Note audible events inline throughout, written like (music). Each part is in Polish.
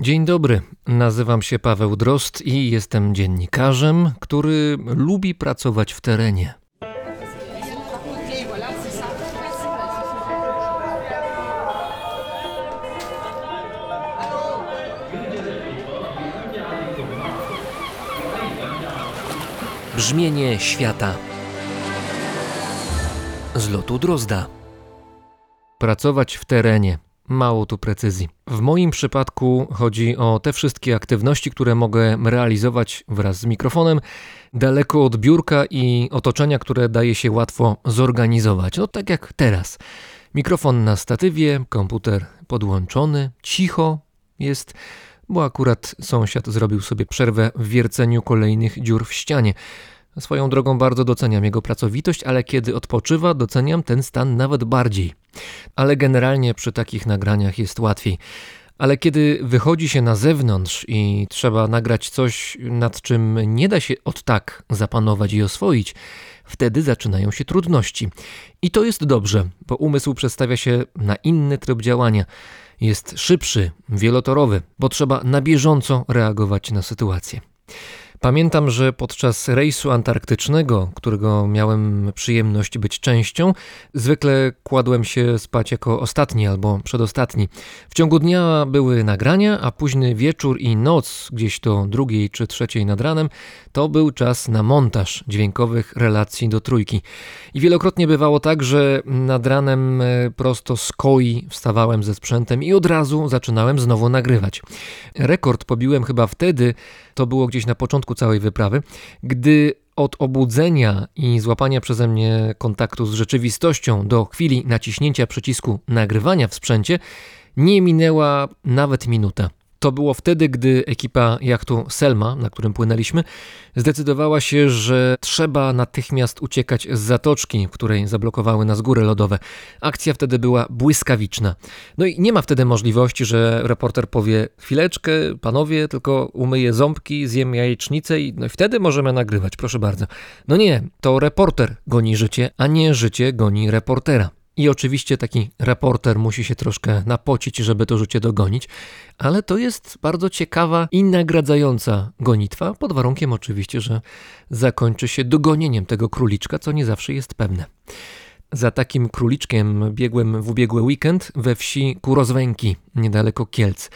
Dzień dobry, nazywam się Paweł Drost i jestem dziennikarzem, który lubi pracować w terenie. Brzmienie świata z lotu Drozda. Pracować w terenie. Mało tu precyzji. W moim przypadku chodzi o te wszystkie aktywności, które mogę realizować wraz z mikrofonem, daleko od biurka i otoczenia, które daje się łatwo zorganizować. No tak jak teraz. Mikrofon na statywie, komputer podłączony, cicho jest, bo akurat sąsiad zrobił sobie przerwę w wierceniu kolejnych dziur w ścianie. Swoją drogą bardzo doceniam jego pracowitość, ale kiedy odpoczywa, doceniam ten stan nawet bardziej. Ale generalnie przy takich nagraniach jest łatwiej. Ale kiedy wychodzi się na zewnątrz i trzeba nagrać coś, nad czym nie da się od tak zapanować i oswoić, wtedy zaczynają się trudności. I to jest dobrze, bo umysł przestawia się na inny tryb działania. Jest szybszy, wielotorowy, bo trzeba na bieżąco reagować na sytuację. Pamiętam, że podczas rejsu antarktycznego, którego miałem przyjemność być częścią, zwykle kładłem się spać jako ostatni albo przedostatni. W ciągu dnia były nagrania, a późny wieczór i noc, gdzieś do drugiej czy trzeciej nad ranem, to był czas na montaż dźwiękowych relacji do trójki. I wielokrotnie bywało tak, że nad ranem e, prosto z koi wstawałem ze sprzętem i od razu zaczynałem znowu nagrywać. Rekord pobiłem chyba wtedy, to było gdzieś na początku całej wyprawy, gdy od obudzenia i złapania przeze mnie kontaktu z rzeczywistością do chwili naciśnięcia przycisku nagrywania w sprzęcie nie minęła nawet minuta. To było wtedy, gdy ekipa jachtu Selma, na którym płynęliśmy, zdecydowała się, że trzeba natychmiast uciekać z zatoczki, w której zablokowały nas góry lodowe. Akcja wtedy była błyskawiczna. No i nie ma wtedy możliwości, że reporter powie: Chwileczkę, panowie, tylko umyję ząbki, zjem jajecznicę i, no i wtedy możemy nagrywać, proszę bardzo. No nie, to reporter goni życie, a nie życie goni reportera. I oczywiście taki reporter musi się troszkę napocić, żeby to życie dogonić, ale to jest bardzo ciekawa i nagradzająca gonitwa, pod warunkiem oczywiście, że zakończy się dogonieniem tego króliczka, co nie zawsze jest pewne. Za takim króliczkiem biegłem w ubiegły weekend we wsi Kurozwęki, niedaleko Kielc.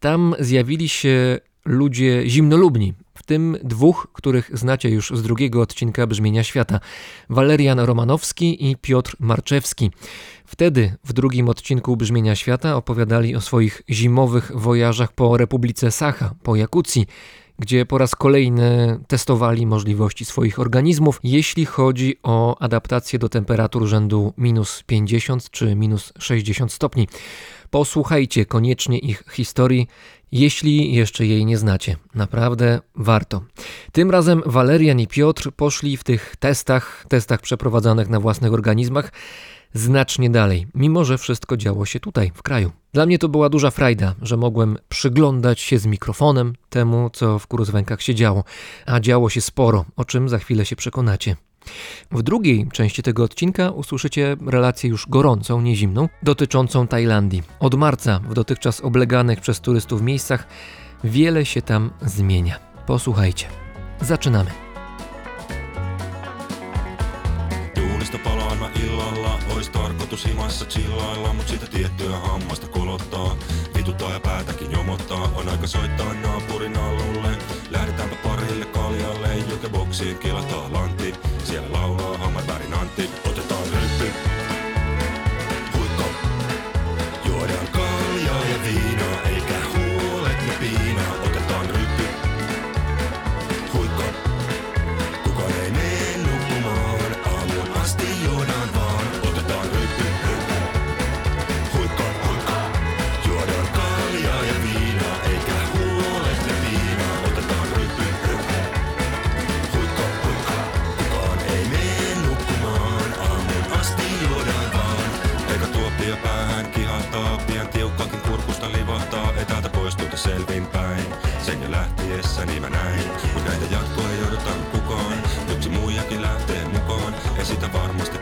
Tam zjawili się ludzie zimnolubni, w tym dwóch, których znacie już z drugiego odcinka Brzmienia Świata: Walerian Romanowski i Piotr Marczewski. Wtedy w drugim odcinku Brzmienia Świata opowiadali o swoich zimowych wojażach po Republice Sacha, po Jakucji gdzie po raz kolejny testowali możliwości swoich organizmów, jeśli chodzi o adaptację do temperatur rzędu minus 50 czy minus 60 stopni. Posłuchajcie koniecznie ich historii, jeśli jeszcze jej nie znacie. Naprawdę warto. Tym razem Walerian i Piotr poszli w tych testach, testach przeprowadzanych na własnych organizmach, znacznie dalej, mimo że wszystko działo się tutaj, w kraju. Dla mnie to była duża frajda, że mogłem przyglądać się z mikrofonem temu, co w Kuruzwękach się działo, a działo się sporo, o czym za chwilę się przekonacie. W drugiej części tego odcinka usłyszycie relację już gorącą, nie zimną, dotyczącą Tajlandii. Od marca w dotychczas obleganych przez turystów miejscach wiele się tam zmienia. Posłuchajcie. Zaczynamy. Duunista palaa aina illalla, ois tarkoitus himassa chillailla, mut sitä tiettyä hammasta kolottaa. Vituttaa ja päätäkin jomottaa, on aika soittaa naapurin alulle. Lähdetäänpä parille kaljalle, jukeboksiin kilahtaa lantti. Siellä laulaa hammat värin Antti, lähtiessä niin mä näin. Mut näitä jatkoa ei odottanut kukaan. Yksi muijakin lähtee mukaan. Ei sitä varmasti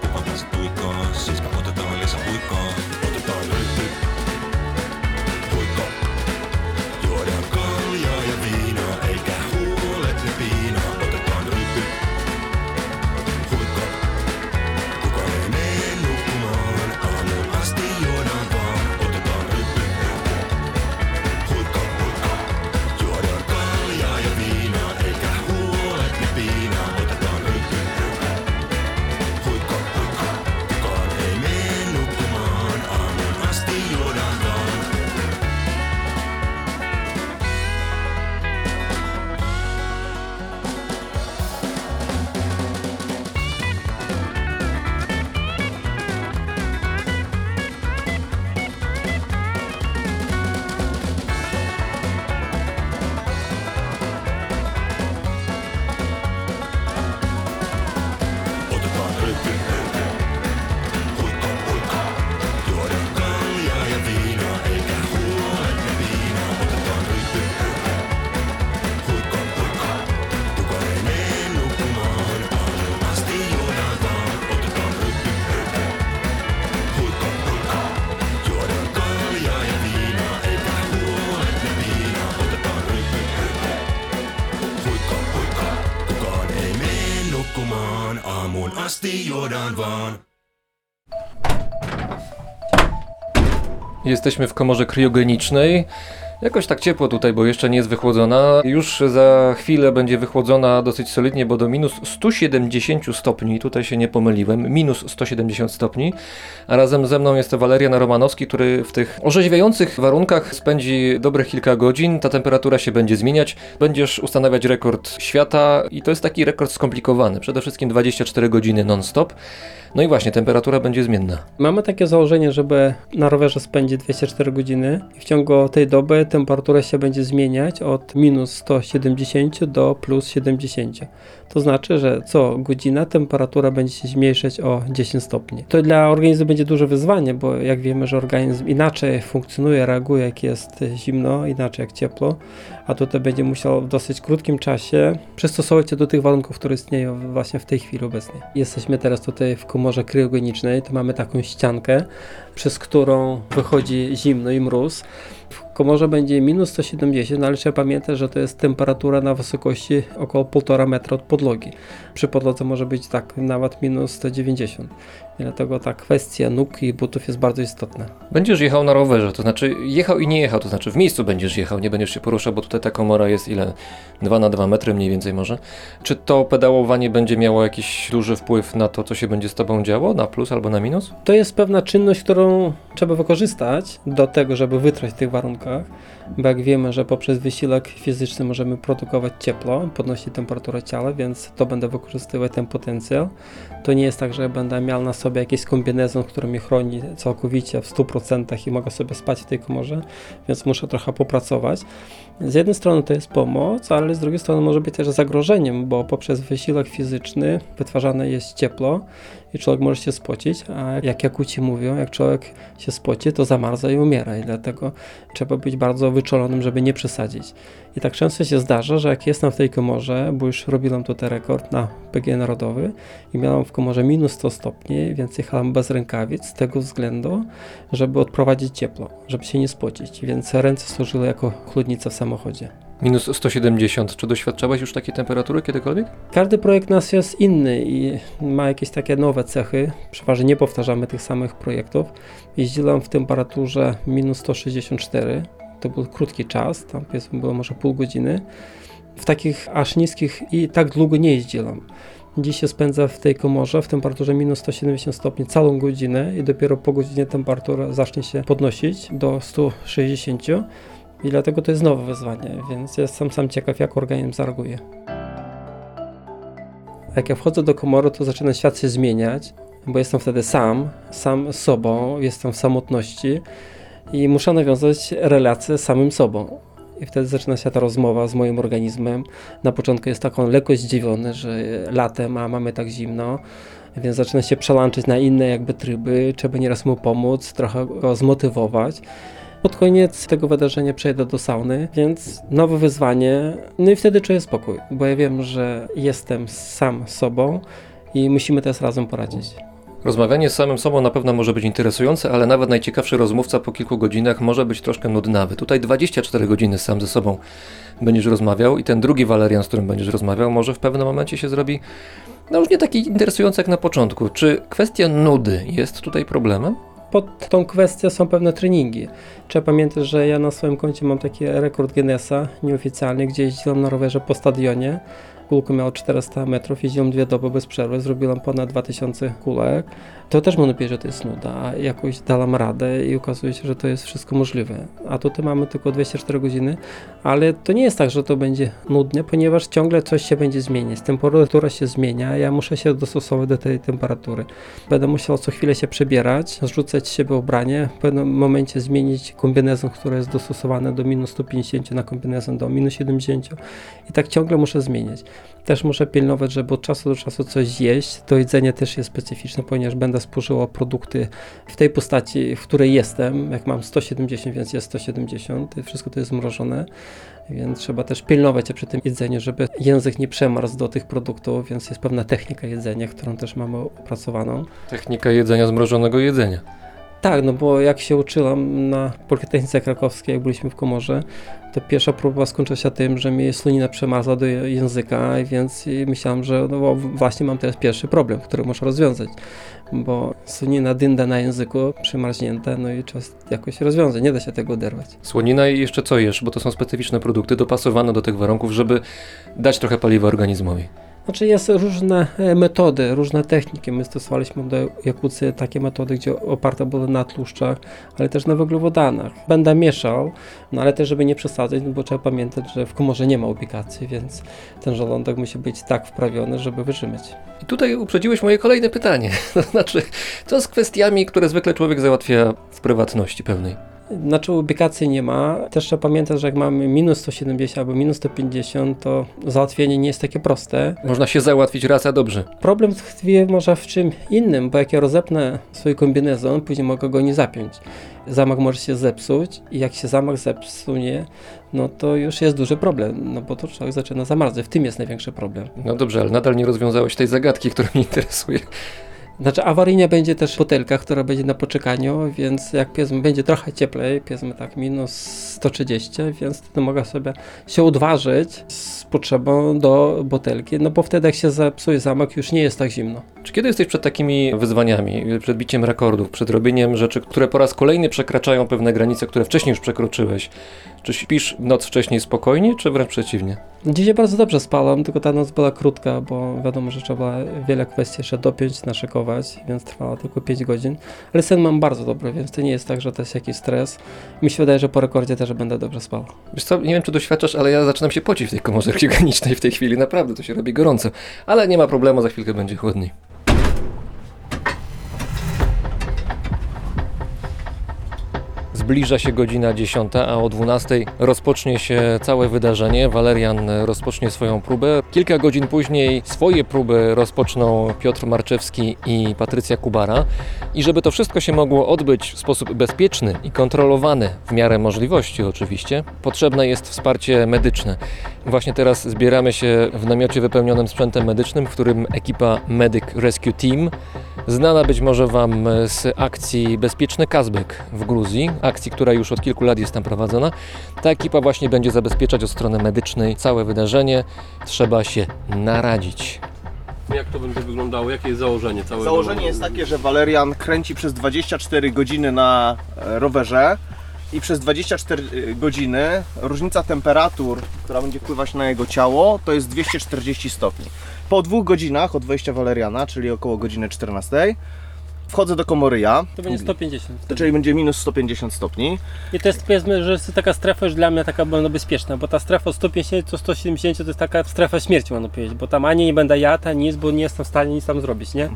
Jesteśmy w komorze kriogenicznej. Jakoś tak ciepło tutaj, bo jeszcze nie jest wychłodzona. Już za chwilę będzie wychłodzona dosyć solidnie, bo do minus 170 stopni, tutaj się nie pomyliłem, minus 170 stopni. A razem ze mną jest Walerian Romanowski, który w tych orzeźwiających warunkach spędzi dobre kilka godzin. Ta temperatura się będzie zmieniać. Będziesz ustanawiać rekord świata i to jest taki rekord skomplikowany. Przede wszystkim 24 godziny non-stop. No i właśnie, temperatura będzie zmienna. Mamy takie założenie, żeby na rowerze spędzić 24 godziny i w ciągu tej doby temperatura się będzie zmieniać od minus 170 do plus 70. To znaczy, że co godzina temperatura będzie się zmniejszać o 10 stopni. To dla organizmu będzie duże wyzwanie, bo jak wiemy, że organizm inaczej funkcjonuje, reaguje jak jest zimno, inaczej jak ciepło, a tutaj będzie musiał w dosyć krótkim czasie przystosować się do tych warunków, które istnieją właśnie w tej chwili obecnie. Jesteśmy teraz tutaj w komorze kryogenicznej, to mamy taką ściankę, przez którą wychodzi zimno i mróz. Komorze będzie minus 170, no ale trzeba pamiętać, że to jest temperatura na wysokości około 1,5 metra od podłogi. Przy podłodze może być tak nawet minus 190. Dlatego ta kwestia nóg i butów jest bardzo istotna. Będziesz jechał na rowerze, to znaczy jechał i nie jechał, to znaczy w miejscu będziesz jechał, nie będziesz się poruszał, bo tutaj ta komora jest ile? 2 na 2 metry mniej więcej może. Czy to pedałowanie będzie miało jakiś duży wpływ na to, co się będzie z tobą działo, na plus albo na minus? To jest pewna czynność, którą trzeba wykorzystać do tego, żeby wytrwać w tych warunkach, bo jak wiemy, że poprzez wysiłek fizyczny możemy produkować ciepło, podnosić temperaturę ciała, więc to będę wykorzystywać ten potencjał. To nie jest tak, że będę miał na sobie jakiś kombinezon, który mnie chroni całkowicie w 100% i mogę sobie spać w tej komorze, więc muszę trochę popracować. Z jednej strony to jest pomoc, ale z drugiej strony może być też zagrożeniem, bo poprzez wysiłek fizyczny wytwarzane jest ciepło i człowiek może się spocić, a jak Jakuci mówią, jak człowiek się spoci, to zamarza i umiera i dlatego trzeba być bardzo wyczulonym, żeby nie przesadzić. I tak często się zdarza, że jak jestem w tej komorze, bo już robiłem tutaj rekord na PG Narodowy i miałem w komorze minus 100 stopni, więc jechałem bez rękawic z tego względu, żeby odprowadzić ciepło, żeby się nie spocić, więc ręce służyły jako chłodnica w samochodzie. Minus 170. Czy doświadczałeś już takiej temperatury kiedykolwiek? Każdy projekt nas jest inny i ma jakieś takie nowe cechy. Przeważnie nie powtarzamy tych samych projektów. Jeździłem w temperaturze minus 164. To był krótki czas, tam było może pół godziny. W takich aż niskich i tak długo nie jeździłem. Dziś się spędza w tej komorze w temperaturze minus 170 stopni całą godzinę i dopiero po godzinie temperatura zacznie się podnosić do 160 i dlatego to jest nowe wyzwanie, więc jestem sam ciekaw, jak organizm zareaguje. Jak ja wchodzę do komory, to zaczyna świat się zmieniać, bo jestem wtedy sam, sam z sobą, jestem w samotności i muszę nawiązać relacje z samym sobą. I wtedy zaczyna się ta rozmowa z moim organizmem. Na początku jest tak on lekko zdziwiony, że latem, a mamy tak zimno, więc zaczyna się przełączyć na inne jakby tryby, trzeba nieraz mu pomóc, trochę go zmotywować. Pod koniec tego wydarzenia przejdę do sauny, więc nowe wyzwanie. No i wtedy czuję spokój, bo ja wiem, że jestem sam sobą i musimy teraz razem poradzić. Rozmawianie z samym sobą na pewno może być interesujące, ale nawet najciekawszy rozmówca po kilku godzinach może być troszkę nudnawy. Tutaj 24 godziny sam ze sobą będziesz rozmawiał i ten drugi Walerian, z którym będziesz rozmawiał, może w pewnym momencie się zrobi no już nie taki interesujący jak na początku. Czy kwestia nudy jest tutaj problemem? Pod tą kwestię są pewne treningi. Trzeba pamiętać, że ja na swoim koncie mam taki rekord Guinnessa nieoficjalny, gdzie jeździłem na rowerze po stadionie. Kulko miało 400 metrów, jeździłem dwie doby bez przerwy, zrobiłem ponad 2000 kulek. To też można powiedzieć, że to jest nuda, a jakoś dałam radę i okazuje się, że to jest wszystko możliwe. A tutaj mamy tylko 24 godziny, ale to nie jest tak, że to będzie nudne, ponieważ ciągle coś się będzie zmieniać. Temperatura się zmienia, ja muszę się dostosować do tej temperatury. Będę musiał co chwilę się przebierać, zrzucać siebie ubranie, w pewnym momencie zmienić kombinezon, który jest dostosowany do minus 150 na kombinezon do minus 70 i tak ciągle muszę zmieniać. Też muszę pilnować, żeby od czasu do czasu coś zjeść. To jedzenie też jest specyficzne, ponieważ będę spożywał produkty w tej postaci, w której jestem. Jak mam 170, więc jest 170. Wszystko to jest zmrożone, więc trzeba też pilnować się przy tym jedzeniu, żeby język nie przemarzł do tych produktów, więc jest pewna technika jedzenia, którą też mamy opracowaną. Technika jedzenia zmrożonego jedzenia. Tak, no bo jak się uczyłam na Politechnice Krakowskiej, jak byliśmy w komorze, to pierwsza próba skończyła się tym, że mi slonina przemarzła do języka, więc myślałam, że no właśnie mam teraz pierwszy problem, który muszę rozwiązać, bo slonina dynda na języku, przemarznięta, no i trzeba jakoś rozwiązać, nie da się tego oderwać. Słonina i jeszcze co jesz, bo to są specyficzne produkty dopasowane do tych warunków, żeby dać trochę paliwa organizmowi. Znaczy jest różne e, metody, różne techniki. My stosowaliśmy do jakucy takie metody, gdzie oparte były na tłuszczach, ale też na węglowodanach. Będę mieszał, no ale też żeby nie przesadzać, no bo trzeba pamiętać, że w komorze nie ma ubikacji, więc ten żołądek musi być tak wprawiony, żeby wytrzymać. I tutaj uprzedziłeś moje kolejne pytanie. (laughs) To znaczy, co z kwestiami, które zwykle człowiek załatwia w prywatności pewnej? Znaczy ubikacji nie ma. Też trzeba pamiętać, że jak mamy minus 170 albo minus 150, to załatwienie nie jest takie proste. Można się załatwić raz, a dobrze. Problem tkwi może w czym innym, bo jak ja rozepnę swój kombinezon, później mogę go nie zapiąć. Zamak może się zepsuć i jak się zamak zepsunie, no to już jest duży problem, no bo to człowiek zaczyna zamarzać. W tym jest największy problem. No dobrze, ale nadal nie rozwiązałeś tej zagadki, która mnie interesuje. Znaczy awaryjnie będzie też butelka, która będzie na poczekaniu, więc jak powiedzmy będzie trochę cieplej, powiedzmy tak minus 130, więc wtedy mogę sobie się odważyć z potrzebą do butelki, no bo wtedy jak się zepsuje zamek już nie jest tak zimno. Czy kiedy jesteś przed takimi wyzwaniami, przed biciem rekordów, przed robieniem rzeczy, które po raz kolejny przekraczają pewne granice, które wcześniej już przekroczyłeś? Czy śpisz noc wcześniej spokojnie, czy wręcz przeciwnie? Dzisiaj bardzo dobrze spałam, tylko ta noc była krótka, bo wiadomo, że trzeba wiele kwestii jeszcze dopiąć, naszykować, więc trwała tylko 5 godzin. Ale sen mam bardzo dobry, więc to nie jest tak, że to jest jakiś stres. Mi się wydaje, że po rekordzie też będę dobrze spał. Wiesz co, nie wiem czy doświadczasz, ale ja zaczynam się pocić w tej komorze (laughs) krwiogenicznej w tej chwili, naprawdę to się robi gorąco. Ale nie ma problemu, za chwilkę będzie chłodniej. Zbliża się godzina 10, a o 12 rozpocznie się całe wydarzenie. Walerian rozpocznie swoją próbę. Kilka godzin później swoje próby rozpoczną Piotr Marczewski i Patrycja Kubara. I żeby to wszystko się mogło odbyć w sposób bezpieczny i kontrolowany, w miarę możliwości oczywiście, potrzebne jest wsparcie medyczne. Właśnie teraz zbieramy się w namiocie wypełnionym sprzętem medycznym, w którym ekipa Medic Rescue Team, znana być może Wam z akcji Bezpieczny Kazbek w Gruzji, akcji, która już od kilku lat jest tam prowadzona. Ta ekipa właśnie będzie zabezpieczać od strony medycznej całe wydarzenie. Trzeba się naradzić. Jak to będzie wyglądało? Jakie jest założenie całego? Założenie jest takie, że Walerian kręci przez 24 godziny na e, rowerze i przez 24 godziny różnica temperatur, która będzie wpływać na jego ciało, to jest 240 stopni. Po dwóch godzinach od wejścia Waleriana, czyli około godziny 14, wchodzę do komory ja, To będzie 150. wtedy. czyli będzie minus 150 stopni. I to jest powiedzmy, że jest taka strefa już dla mnie taka bardzo bezpieczna, bo ta strefa od 150 do 170 to jest taka strefa śmierci, można powiedzieć, bo tam ani nie będę jadł, ani nic, bo nie jestem w stanie nic tam zrobić, nie?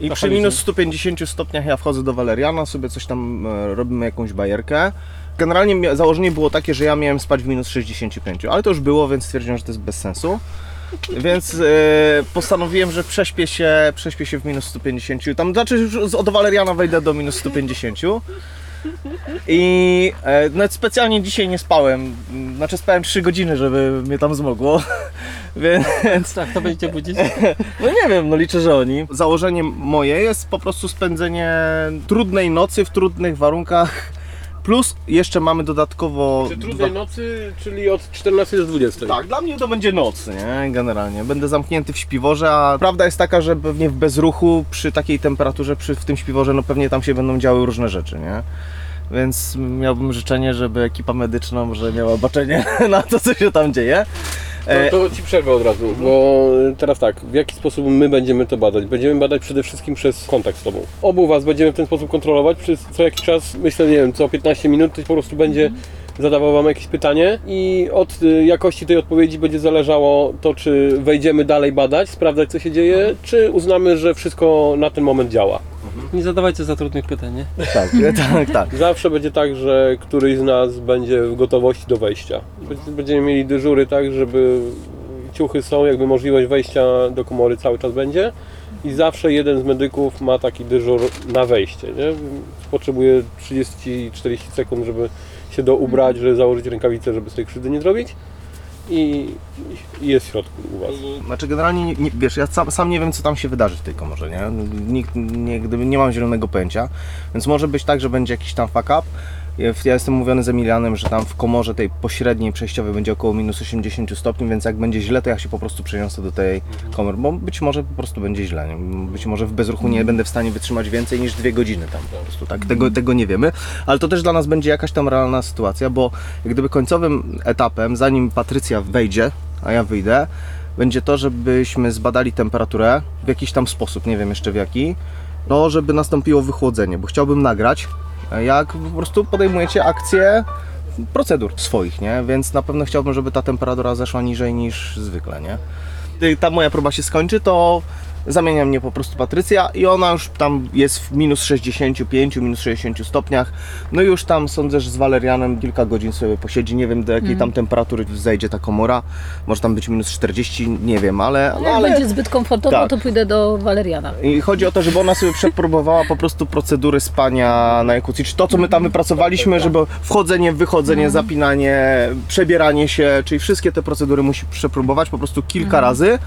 I To przy minus że- 150 stopniach ja wchodzę do Waleriana, sobie coś tam e, robimy, jakąś bajerkę. Generalnie założenie było takie, że ja miałem spać w minus 65, ale to już było, więc stwierdziłem, że to jest bez sensu. Więc e, postanowiłem, że prześpię się, prześpię się w minus 150. Tam znaczy już od Waleriana wejdę do minus 150. I e, nawet specjalnie dzisiaj nie spałem. Znaczy spałem 3 godziny, żeby mnie tam zmogło. (laughs) Więc Tak, to będziecie budzić? (laughs) no nie wiem, no liczę, że oni. Założenie moje jest po prostu spędzenie trudnej nocy w trudnych warunkach. Plus jeszcze mamy dodatkowo. Czy trudnej nocy, czyli od 14 do 20? Tak, dla mnie to będzie noc, nie? Generalnie. Będę zamknięty w śpiworze, a prawda jest taka, że pewnie w bezruchu przy takiej temperaturze przy, w tym śpiworze, no pewnie tam się będą działy różne rzeczy, nie? Więc miałbym życzenie, żeby ekipa medyczna może miała baczenie (laughs) na to, co się tam dzieje. E, To, Ci przerwę od razu, bo teraz tak, w jaki sposób my będziemy to badać? Będziemy badać przede wszystkim przez kontakt z Tobą. Obu Was będziemy w ten sposób kontrolować przez co jakiś czas, myślę, nie wiem, co 15 minut, to po prostu będzie zadawał Wam jakieś pytanie i od y, jakości tej odpowiedzi będzie zależało to, czy wejdziemy dalej badać, sprawdzać co się dzieje, czy uznamy, że wszystko na ten moment działa. Nie zadawajcie za trudnych pytań, nie? tak, (laughs) tak, tak. Zawsze będzie tak, że któryś z nas będzie w gotowości do wejścia. Będzie- Będziemy mieli dyżury tak, żeby ciuchy są, jakby możliwość wejścia do komory cały czas będzie i zawsze jeden z medyków ma taki dyżur na wejście. Nie? Potrzebuje 30-40 sekund, żeby się doubrać, żeby założyć rękawice, żeby sobie krzywdy nie zrobić. I, jest w środku u Was. Znaczy generalnie, nie, nie, wiesz, ja sam, sam nie wiem co tam się wydarzy w tej komorze, nie? Nikt, nie, gdyby, nie mam zielonego pojęcia, więc może być tak, że będzie jakiś tam fuck up. Ja, jestem mówiony z Emilianem, że tam w komorze tej pośredniej, przejściowej będzie około minus 80 stopni, więc jak będzie źle, to ja się po prostu przeniosę do tej komory, bo być może po prostu będzie źle, nie? być może w bezruchu nie będę w stanie wytrzymać więcej niż dwie godziny tam po prostu, tak? Tego, tego nie wiemy, ale to też dla nas będzie jakaś tam realna sytuacja, bo jak gdyby końcowym etapem, zanim Patrycja wejdzie, a ja wyjdę, będzie to, żebyśmy zbadali temperaturę w jakiś tam sposób, nie wiem jeszcze w jaki, no żeby nastąpiło wychłodzenie, bo chciałbym nagrać, jak po prostu podejmujecie akcję procedur swoich, nie? Więc na pewno chciałbym, żeby ta temperatura zeszła niżej niż zwykle, nie? Gdy ta moja próba się skończy, to zamienia mnie po prostu Patrycja i ona już tam jest w minus 65, minus 60 stopniach. No i już tam sądzę, że z Walerianem kilka godzin sobie posiedzi. Nie wiem do jakiej tam temperatury zejdzie ta komora. Może tam być minus 40, nie wiem, ale. No, Jak ale... będzie zbyt komfortowo, Tak. to pójdę do Waleriana. I chodzi o to, żeby ona sobie przepróbowała po prostu procedury spania na jacuzzi. Czy to, co my tam wypracowaliśmy, żeby wchodzenie, wychodzenie, zapinanie, przebieranie się, czyli wszystkie te procedury musi przepróbować po prostu kilka razy.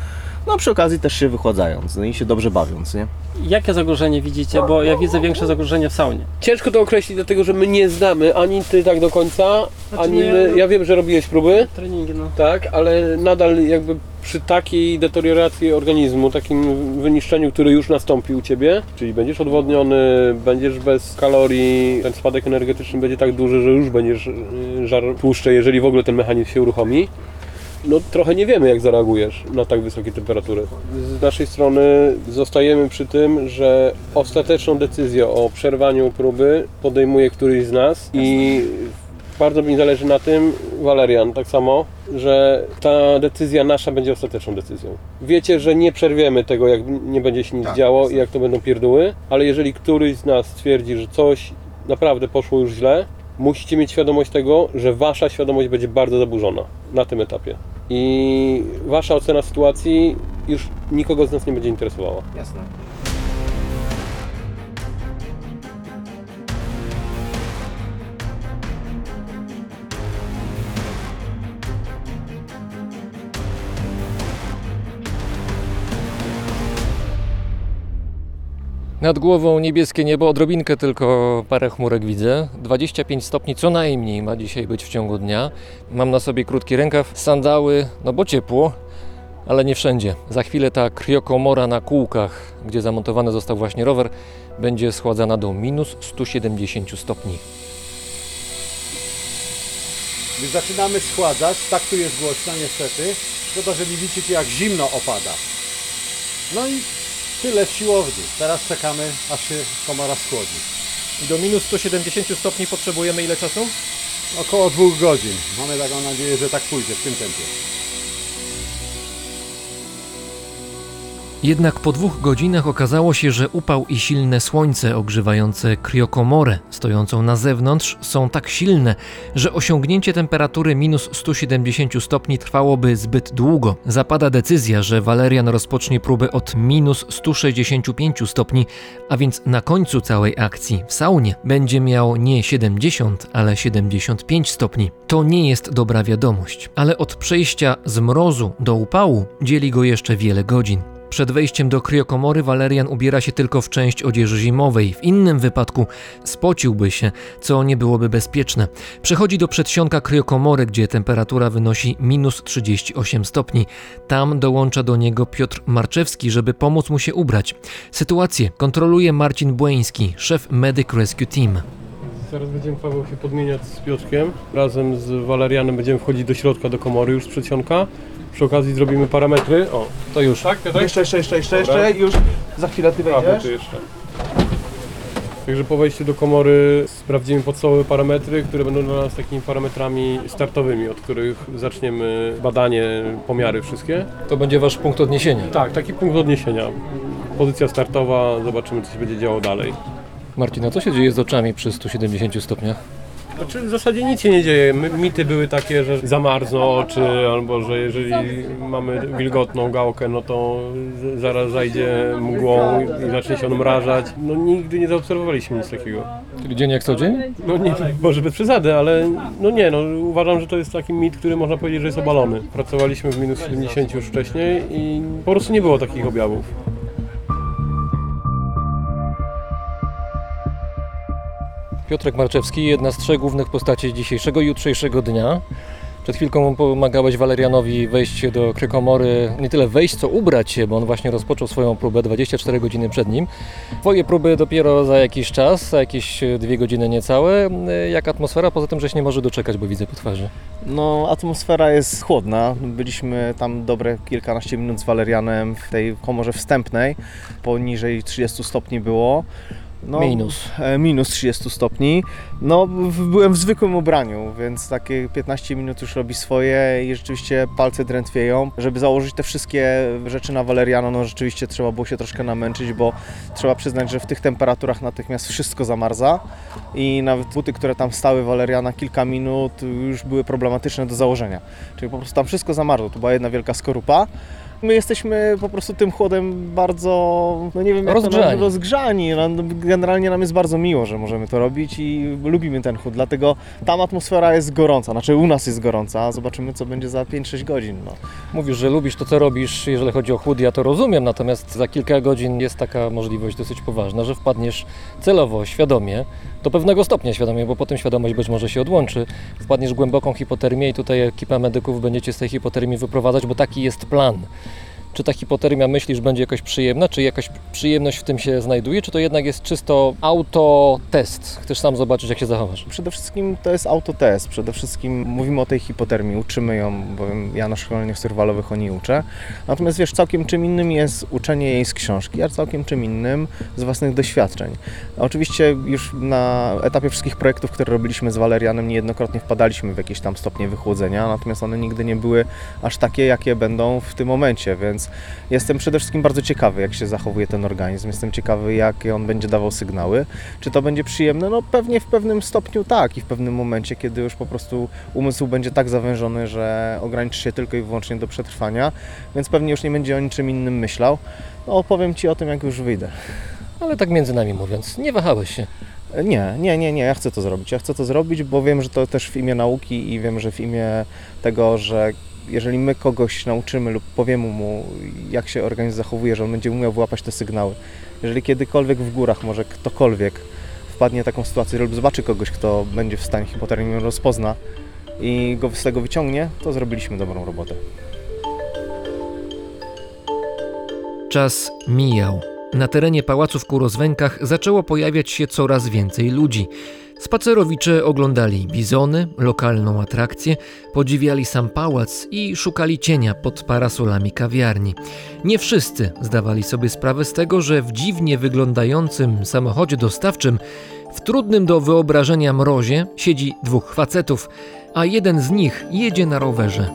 No przy okazji też się wychładzając no i się dobrze bawiąc, nie? Jakie zagrożenie widzicie? Bo ja widzę większe zagrożenie w saunie. Ciężko to określić, dlatego że my nie znamy ani Ty tak do końca, Znaczy ani nie- my. Ja wiem, że robiłeś próby. Treningi, no. Tak, ale nadal jakby przy takiej deterioracji organizmu, takim wyniszczeniu, który już nastąpi u Ciebie, czyli będziesz odwodniony, będziesz bez kalorii, ten spadek energetyczny będzie tak duży, że już będziesz y, żar tłuszcze, jeżeli w ogóle ten mechanizm się uruchomi. No trochę nie wiemy jak zareagujesz na tak wysokie temperatury. Z naszej strony zostajemy przy tym, że ostateczną decyzję o przerwaniu próby podejmuje któryś z nas i bardzo mi zależy na tym, Walerian tak samo, że ta decyzja nasza będzie ostateczną decyzją. Wiecie, że nie przerwiemy tego, jak nie będzie się nic Tak, działo i jak to będą pierdoły, ale jeżeli któryś z nas stwierdzi, że coś naprawdę poszło już źle, musicie mieć świadomość tego, że wasza świadomość będzie bardzo zaburzona na tym etapie. I wasza ocena sytuacji już nikogo z nas nie będzie interesowała. Jasne. Nad głową niebieskie niebo, odrobinkę tylko parę chmurek widzę. 25 stopni co najmniej ma dzisiaj być w ciągu dnia. Mam na sobie krótki rękaw, sandały, no bo ciepło, ale nie wszędzie. Za chwilę ta kriokomora na kółkach, gdzie zamontowany został właśnie rower, będzie schładzana do minus 170 stopni. Gdy zaczynamy schładzać, tak tu jest głośno niestety, szkoda, że nie widzicie jak zimno opada. No i tyle z siłowni. Teraz czekamy aż się komara schłodzi. Do minus 170 stopni potrzebujemy ile czasu? Około dwóch godzin. Mamy taką nadzieję, że tak pójdzie w tym tempie. Jednak po dwóch godzinach okazało się, że upał i silne słońce ogrzewające kriokomorę stojącą na zewnątrz są tak silne, że osiągnięcie temperatury minus 170 stopni trwałoby zbyt długo. Zapada decyzja, że Walerian rozpocznie próbę od minus 165 stopni, a więc na końcu całej akcji w saunie będzie miał nie 70, ale 75 stopni. To nie jest dobra wiadomość, ale od przejścia z mrozu do upału dzieli go jeszcze wiele godzin. Przed wejściem do kriokomory Walerian ubiera się tylko w część odzieży zimowej. W innym wypadku spociłby się, co nie byłoby bezpieczne. Przechodzi do przedsionka kriokomory, gdzie temperatura wynosi minus 38 stopni. Tam dołącza do niego Piotr Marczewski, żeby pomóc mu się ubrać. Sytuację kontroluje Marcin Błeński, szef Medic Rescue Team. Zaraz będziemy Paweł się podmieniać z Piotrkiem. Razem z Walerianem będziemy wchodzić do środka, do komory już z przedsionka. Przy okazji zrobimy parametry. O, to już. Tak, Piotrek? Jeszcze, jeszcze, jeszcze, jeszcze, Dobra. jeszcze, już za chwilę ty Paweł, wejdziesz. ty jeszcze. Także po wejściu do komory sprawdzimy podstawowe parametry, które będą dla nas takimi parametrami startowymi, od których zaczniemy badanie, pomiary wszystkie. To będzie wasz punkt odniesienia. Tak, taki punkt odniesienia. Pozycja startowa, zobaczymy co się będzie działo dalej. Marcina, co się dzieje z oczami przy 170 stopniach? Znaczy w zasadzie nic się nie dzieje. My- Mity były takie, że zamarzną oczy, albo że jeżeli mamy wilgotną gałkę, no to z- zaraz zajdzie mgłą i zacznie się odmrażać. No nigdy nie zaobserwowaliśmy nic takiego. Czyli dzień jak co dzień? No nie, może bez przesady, ale no nie, no uważam, że to jest taki mit, który można powiedzieć, że jest obalony. Pracowaliśmy w minus 70 już wcześniej i po prostu nie było takich objawów. Piotrek Marczewski, jedna z trzech głównych postaci dzisiejszego i jutrzejszego dnia. Przed chwilką pomagałeś Walerianowi wejść do Krykomory, nie tyle wejść, co ubrać się, bo on właśnie rozpoczął swoją próbę 24 godziny przed nim. Twoje próby dopiero za jakiś czas, za jakieś dwie godziny niecałe. Jak atmosfera? Poza tym, że się nie może doczekać, bo widzę po twarzy. No, atmosfera jest chłodna. Byliśmy tam dobre kilkanaście minut z Walerianem w tej komorze wstępnej. Poniżej 30 stopni było. No, Minus. e, Minus 30 stopni. No, byłem w zwykłym ubraniu, więc takie 15 minut już robi swoje i rzeczywiście palce drętwieją. Żeby założyć te wszystkie rzeczy na Waleriana, no rzeczywiście trzeba było się troszkę namęczyć, bo trzeba przyznać, że w tych temperaturach natychmiast wszystko zamarza i nawet buty, które tam stały Waleriana kilka minut już były problematyczne do założenia. Czyli po prostu tam wszystko zamarzło, to była jedna wielka skorupa. My jesteśmy po prostu tym chłodem bardzo, no nie wiem jak to Rozgrzani. rozgrzani. No, generalnie nam jest bardzo miło, że możemy to robić i lubimy ten chód, dlatego tam atmosfera jest gorąca, znaczy u nas jest gorąca, zobaczymy co będzie za 5-6 godzin. No. Mówisz, że lubisz to, co robisz, jeżeli chodzi o chód, ja to rozumiem, natomiast za kilka godzin jest taka możliwość dosyć poważna, że wpadniesz celowo, świadomie, do pewnego stopnia świadomie, bo potem świadomość być może się odłączy, wpadniesz w głęboką hipotermię i tutaj ekipa medyków będziecie z tej hipotermii wyprowadzać, bo taki jest plan. Czy ta hipotermia myślisz będzie jakoś przyjemna, czy jakaś przyjemność w tym się znajduje, czy to jednak jest czysto autotest? Chcesz sam zobaczyć, jak się zachowasz? Przede wszystkim to jest autotest, przede wszystkim mówimy o tej hipotermii, uczymy ją, bo ja na szkoleniach survivalowych o niej uczę. Natomiast wiesz, całkiem czym innym jest uczenie jej z książki, a całkiem czym innym z własnych doświadczeń. Oczywiście już na etapie wszystkich projektów, które robiliśmy z Walerianem, niejednokrotnie wpadaliśmy w jakieś tam stopnie wychłodzenia, natomiast one nigdy nie były aż takie, jakie będą w tym momencie, więc jestem przede wszystkim bardzo ciekawy, jak się zachowuje ten organizm. Jestem ciekawy, jakie on będzie dawał sygnały. Czy to będzie przyjemne? No pewnie w pewnym stopniu tak i w pewnym momencie, kiedy już po prostu umysł będzie tak zawężony, że ograniczy się tylko i wyłącznie do przetrwania, więc pewnie już nie będzie o niczym innym myślał. No opowiem Ci o tym, jak już wyjdę. Ale tak między nami mówiąc, nie wahałeś się. Nie, nie, nie, nie, ja chcę to zrobić. Ja chcę to zrobić, bo wiem, że to też w imię nauki i wiem, że w imię tego, że jeżeli my kogoś nauczymy lub powiemy mu, jak się organizm zachowuje, że on będzie umiał wyłapać te sygnały. Jeżeli kiedykolwiek w górach może ktokolwiek wpadnie w taką sytuację lub zobaczy kogoś, kto będzie w stanie hipotermii, ją rozpozna i go z tego wyciągnie, to zrobiliśmy dobrą robotę. Czas mijał. Na terenie pałacu w Kurozwękach zaczęło pojawiać się coraz więcej ludzi. Spacerowicze oglądali bizony, lokalną atrakcję, podziwiali sam pałac i szukali cienia pod parasolami kawiarni. Nie wszyscy zdawali sobie sprawę z tego, że w dziwnie wyglądającym samochodzie dostawczym w trudnym do wyobrażenia mrozie siedzi dwóch facetów, a jeden z nich jedzie na rowerze.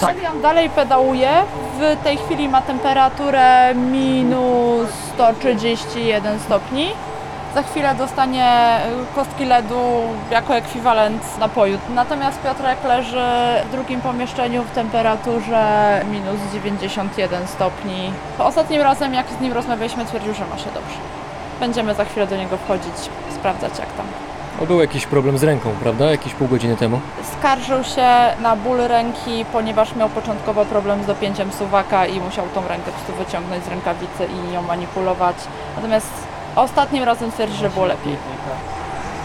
Walerian dalej pedałuje. W tej chwili ma temperaturę minus 131 stopni. Za chwilę dostanie y, kostki ledu jako ekwiwalent napoju. Natomiast Piotrek leży w drugim pomieszczeniu w temperaturze minus 91 stopni. Ostatnim razem, jak z nim rozmawialiśmy, twierdził, że ma się dobrze. Będziemy za chwilę do niego wchodzić, sprawdzać jak tam. O, był jakiś problem z ręką, prawda? Jakieś pół godziny temu. Skarżył się na ból ręki, ponieważ miał początkowo problem z dopięciem suwaka i musiał tą rękę po wyciągnąć z rękawicy i nią manipulować. Natomiast ostatnim razem twierdzi, że było lepiej.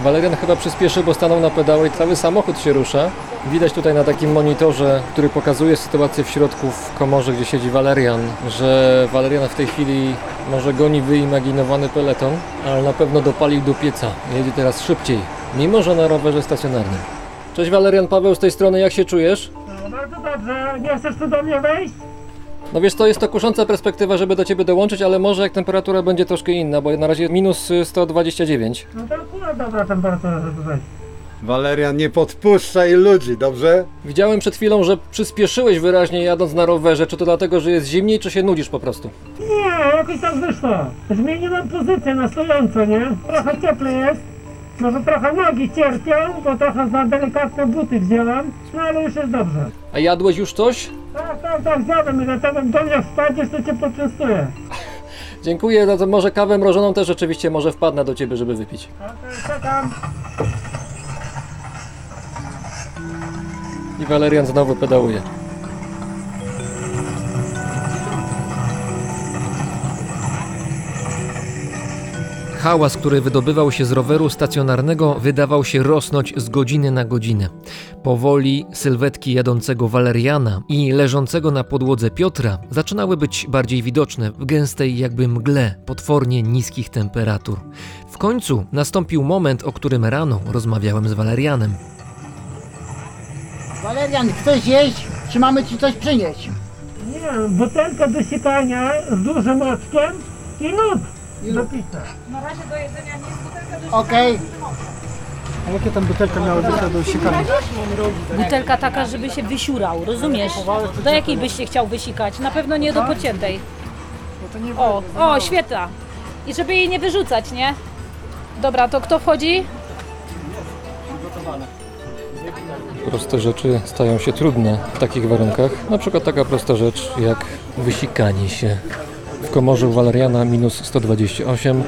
Walerian chyba przyspieszy, bo stanął na pedał i cały samochód się rusza. Widać tutaj na takim monitorze, który pokazuje sytuację w środku w komorze, gdzie siedzi Walerian, że Walerian w tej chwili może goni wyimaginowany peleton, ale na pewno dopalił do pieca. Jedzie teraz szybciej, mimo że na rowerze stacjonarnym. Cześć Walerian, Paweł z tej strony, jak się czujesz? No bardzo dobrze, nie chcesz tu do mnie wejść? No wiesz, to jest to kusząca perspektywa, żeby do Ciebie dołączyć, ale może jak temperatura będzie troszkę inna, bo na razie minus y, 129. No to akurat dobra temperatura, żeby wejść. Walerian, nie podpuszczaj ludzi, dobrze? Widziałem przed chwilą, że przyspieszyłeś wyraźnie jadąc na rowerze. Czy to dlatego, że jest zimniej, czy się nudzisz po prostu? Nie, jakoś tak wyszło. Zmieniłem pozycję na stojąco, nie? Trochę cieplej jest. Może trochę nogi cierpią, bo trochę za delikatne buty wziąłem. No ale już jest dobrze. A jadłeś już coś? Tak, tak, tak, zjadłem i dlatego do mnie wpadziesz, to cię poczęstuję. (laughs) Dziękuję, no to może kawę mrożoną też rzeczywiście może wpadnę do ciebie, żeby wypić. Okej, czekam. I Walerian znowu pedałuje. Hałas, który wydobywał się z roweru stacjonarnego, wydawał się rosnąć z godziny na godzinę. Powoli sylwetki jadącego Waleriana i leżącego na podłodze Piotra zaczynały być bardziej widoczne w gęstej jakby mgle potwornie niskich temperatur. W końcu nastąpił moment, o którym rano rozmawiałem z Walerianem. Walerian, chcesz jeść? Czy mamy ci coś przynieść? Nie, butelkę do sikania z dużym oczkiem i lód do picia. Okej. A jakie tam butelka miały być do sikania? Butelka taka, żeby się wysiurał, rozumiesz? Do jakiej byś się chciał wysikać? Na pewno nie do pociętej. O, o, świetla. I żeby jej nie wyrzucać, nie? Dobra, to kto wchodzi? Proste rzeczy stają się trudne w takich warunkach. Na przykład taka prosta rzecz jak wysikanie się. Komorze u Waleriana minus 128.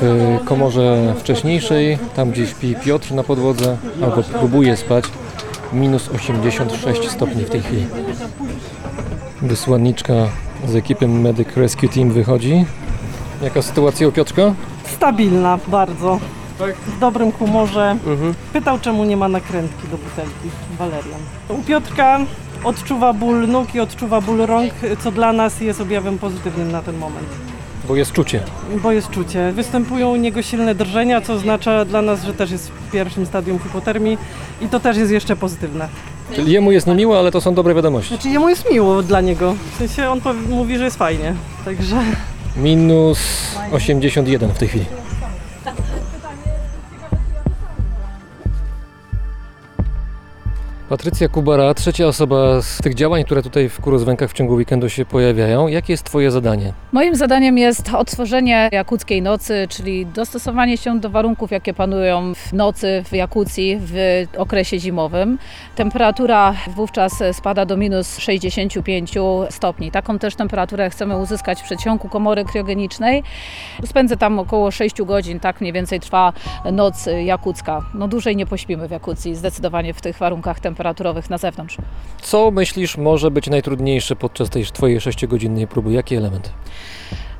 W komorze wcześniejszej, tam gdzie śpi Piotr na podłodze, albo próbuje spać, minus 86 stopni w tej chwili. Wysłanniczka z ekipy Medic Rescue Team wychodzi. Jaka sytuacja u Piotrka? Stabilna bardzo. W dobrym humorze. Pytał, czemu nie ma nakrętki do butelki. Walerian. U Piotrka odczuwa ból nóg i odczuwa ból rąk, co dla nas jest objawem pozytywnym na ten moment. Bo jest czucie. Bo jest czucie. Występują u niego silne drżenia, co oznacza dla nas, że też jest w pierwszym stadium hipotermii i to też jest jeszcze pozytywne. Czyli jemu jest niemiło, ale to są dobre wiadomości. Znaczy jemu jest miło dla niego. W sensie on mówi, że jest fajnie. Także Minus 81 w tej chwili. Patrycja Kubara, trzecia osoba z tych działań, które tutaj w Kurozwękach w ciągu weekendu się pojawiają. Jakie jest Twoje zadanie? Moim zadaniem jest odtworzenie jakuckiej nocy, czyli dostosowanie się do warunków, jakie panują w nocy w Jakucji w okresie zimowym. Temperatura wówczas spada do minus 65 stopni. Taką też temperaturę chcemy uzyskać w przeciągu komory kriogenicznej. Spędzę tam około 6 godzin, tak mniej więcej trwa noc jakucka. No dłużej nie pośpimy w Jakucji, zdecydowanie w tych warunkach temperaturowych na zewnątrz. Co myślisz może być najtrudniejsze podczas tej Twojej sześciogodzinnej próby? Jaki element?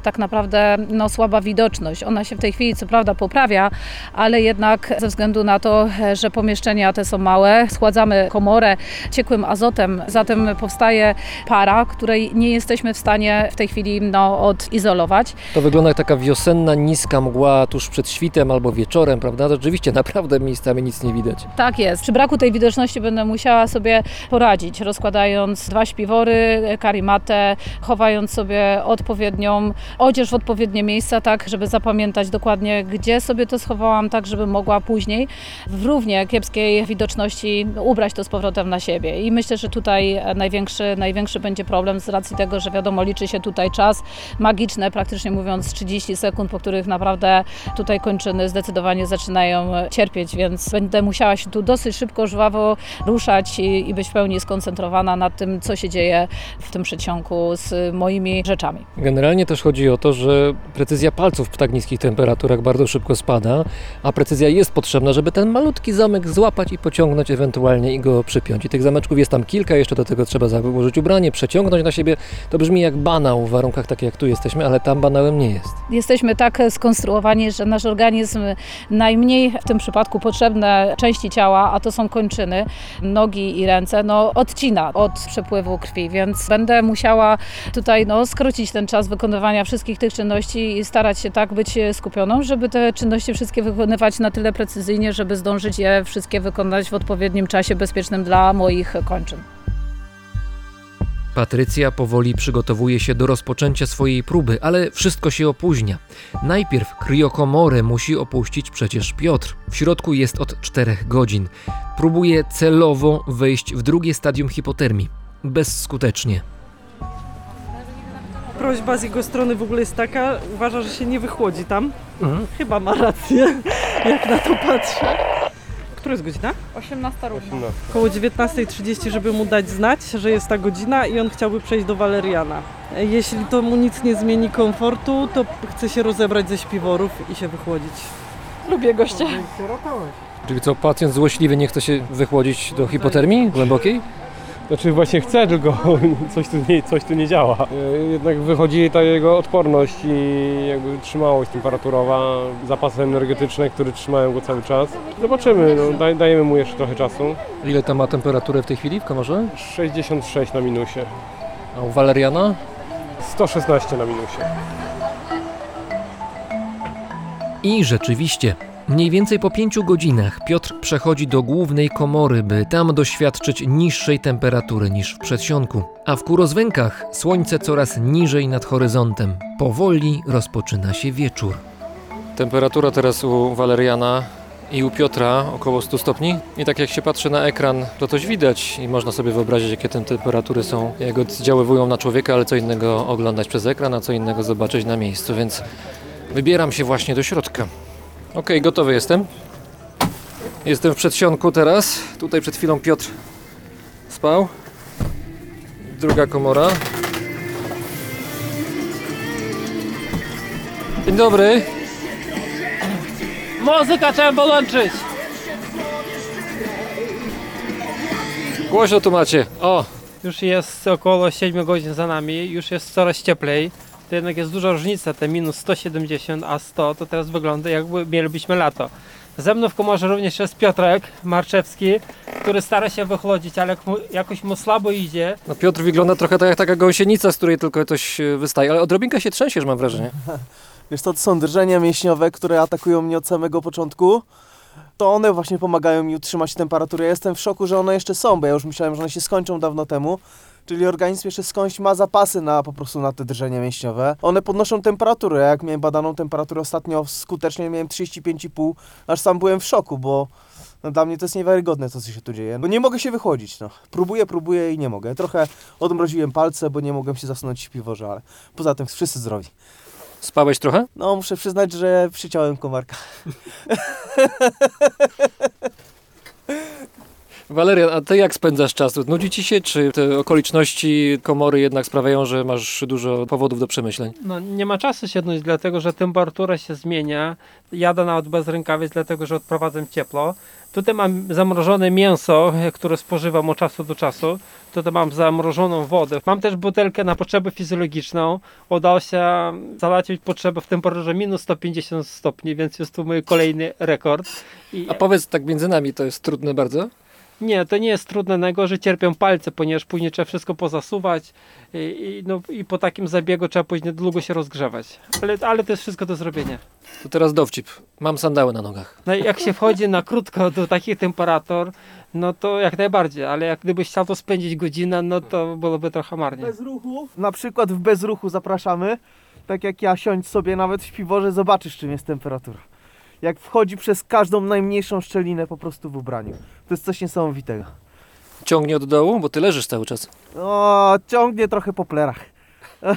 Tak naprawdę no, słaba widoczność. Ona się w tej chwili co prawda poprawia, ale jednak ze względu na to, że pomieszczenia te są małe, schładzamy komorę ciekłym azotem, zatem powstaje para, której nie jesteśmy w stanie w tej chwili no, odizolować. To wygląda jak taka wiosenna, niska mgła tuż przed świtem albo wieczorem, prawda? Rzeczywiście, naprawdę miejscami nic nie widać. Tak jest. Przy braku tej widoczności będę musiała sobie poradzić, rozkładając dwa śpiwory, karimatę, chowając sobie odpowiednią odzież w odpowiednie miejsca, tak żeby zapamiętać dokładnie, gdzie sobie to schowałam, tak żeby mogła później w równie kiepskiej widoczności ubrać to z powrotem na siebie. I myślę, że tutaj największy, największy będzie problem z racji tego, że wiadomo, liczy się tutaj czas magiczny, praktycznie mówiąc 30 sekund, po których naprawdę tutaj kończyny zdecydowanie zaczynają cierpieć, więc będę musiała się tu dosyć szybko, żwawo ruszać i, i być w pełni skoncentrowana nad tym, co się dzieje w tym przeciągu z moimi rzeczami. Generalnie też chodzi o to, że precyzja palców w tak niskich temperaturach bardzo szybko spada, a precyzja jest potrzebna, żeby ten malutki zamek złapać i pociągnąć ewentualnie i go przypiąć. I tych zameczków jest tam kilka, jeszcze do tego trzeba założyć ubranie, przeciągnąć na siebie. To brzmi jak banał w warunkach takich jak tu jesteśmy, ale tam banałem nie jest. Jesteśmy tak skonstruowani, że nasz organizm najmniej w tym przypadku potrzebne części ciała, a to są kończyny, nogi i ręce, no odcina od przepływu krwi, więc będę musiała tutaj no, skrócić ten czas wykonywania wszystkich tych czynności i starać się tak być skupioną, żeby te czynności wszystkie wykonywać na tyle precyzyjnie, żeby zdążyć je wszystkie wykonać w odpowiednim czasie bezpiecznym dla moich kończyn. Patrycja powoli przygotowuje się do rozpoczęcia swojej próby, ale wszystko się opóźnia. Najpierw kriokomorę musi opuścić przecież Piotr. W środku jest od 4 godzin. Próbuje celowo wejść w drugie stadium hipotermii. Bezskutecznie. Prośba z jego strony w ogóle jest taka, uważa, że się nie wychłodzi tam. Chyba ma rację, (laughs) jak na to patrzę. Która jest godzina? 18 równo. Około 19.30, żeby mu dać znać, że jest ta godzina i on chciałby przejść do Waleriana. Jeśli to mu nic nie zmieni komfortu, to chce się rozebrać ze śpiworów i się wychłodzić. Lubię goście. Czyli co, pacjent złośliwy nie chce się wychłodzić do hipotermii głębokiej? Znaczy właśnie chce, tylko (laughs) coś tu nie, coś tu nie działa. E, Jednak wychodzi ta jego odporność i jakby wytrzymałość temperaturowa, zapasy energetyczne, które trzymają go cały czas. Zobaczymy, no, daj, dajemy mu jeszcze trochę czasu. Ile tam ma temperaturę w tej chwili w komorze? 66 na minusie, A u Waleriana? 116 na minusie. I rzeczywiście, mniej więcej po pięciu godzinach Piotr przechodzi do głównej komory, by tam doświadczyć niższej temperatury niż w przedsionku. A w kurozwękach słońce coraz niżej nad horyzontem. Powoli rozpoczyna się wieczór. Temperatura teraz u Waleriana i u Piotra około 100 stopni. I tak jak się patrzy na ekran, to coś widać i można sobie wyobrazić, jakie te temperatury są, jak oddziaływują na człowieka, ale co innego oglądać przez ekran, a co innego zobaczyć na miejscu, więc wybieram się właśnie do środka. Ok, gotowy jestem. Jestem w przedsionku teraz. Tutaj przed chwilą Piotr spał. Druga komora. Dzień dobry. Muzyka trzeba wyłączyć! Głośno tu macie. O, Już jest około 7 godzin za nami, już jest coraz cieplej. To jednak jest duża różnica, te minus 170 a 100 to teraz wygląda jakby mielibyśmy lato. Ze mną w komorze również jest Piotrek Marczewski, który stara się wychłodzić, ale jak mu, jakoś mu słabo idzie. no Piotr wygląda trochę tak jak taka gąsienica, z której tylko coś e, wystaje, ale odrobinkę się trzęsiesz, mam wrażenie. (laughs) Wiesz co, to są drżenia mięśniowe, które atakują mnie od samego początku. To one właśnie pomagają mi utrzymać temperaturę. Ja jestem w szoku, że one jeszcze są, bo ja już myślałem, że one się skończą dawno temu. Czyli organizm jeszcze skądś ma zapasy na po prostu na te drżenia mięśniowe. One podnoszą temperaturę. Jak miałem badaną temperaturę ostatnio skutecznie miałem 35,5, aż sam byłem w szoku, bo no, dla mnie to jest niewiarygodne to, co się tu dzieje. Bo nie mogę się wychłodzić, no. Próbuję, próbuję i nie mogę. Trochę odmroziłem palce, bo nie mogłem się zasunąć w śpiworze, ale poza tym wszyscy zdrowi. Spałeś trochę? No, muszę przyznać, że przyciąłem komarka. (laughs) Walerian, a ty jak spędzasz czas? Nudzi ci się, czy te okoliczności komory jednak sprawiają, że masz dużo powodów do przemyśleń? No, nie ma czasu się nudzić, dlatego że temperatura się zmienia. Jadę nawet bez rękawic, dlatego że odprowadzam ciepło. Tutaj mam zamrożone mięso, które spożywam od czasu do czasu. Tutaj mam zamrożoną wodę. Mam też butelkę na potrzebę fizjologiczną. Udało się załatwić potrzebę w temperaturze minus 150 stopni, więc jest tu mój kolejny rekord. I... A powiedz tak między nami, to jest trudne bardzo? Nie, to nie jest trudne, najgorzej cierpią palce, ponieważ później trzeba wszystko pozasuwać i, i, no, i po takim zabiegu trzeba później długo się rozgrzewać. Ale, ale to jest wszystko do zrobienia. To teraz dowcip. Mam sandały na nogach. No i jak się wchodzi na krótko do takich temperatur, no to jak najbardziej, ale jak gdybyś chciał to spędzić godzinę, no to byłoby trochę marnie. Bez ruchu. Na przykład w bezruchu zapraszamy. Tak jak ja siądź sobie nawet w śpiworze, zobaczysz czym jest temperatura. Jak wchodzi przez każdą najmniejszą szczelinę po prostu w ubraniu. To jest coś niesamowitego. Ciągnie od dołu, bo ty leżysz cały czas. O, ciągnie trochę po plerach. (laughs)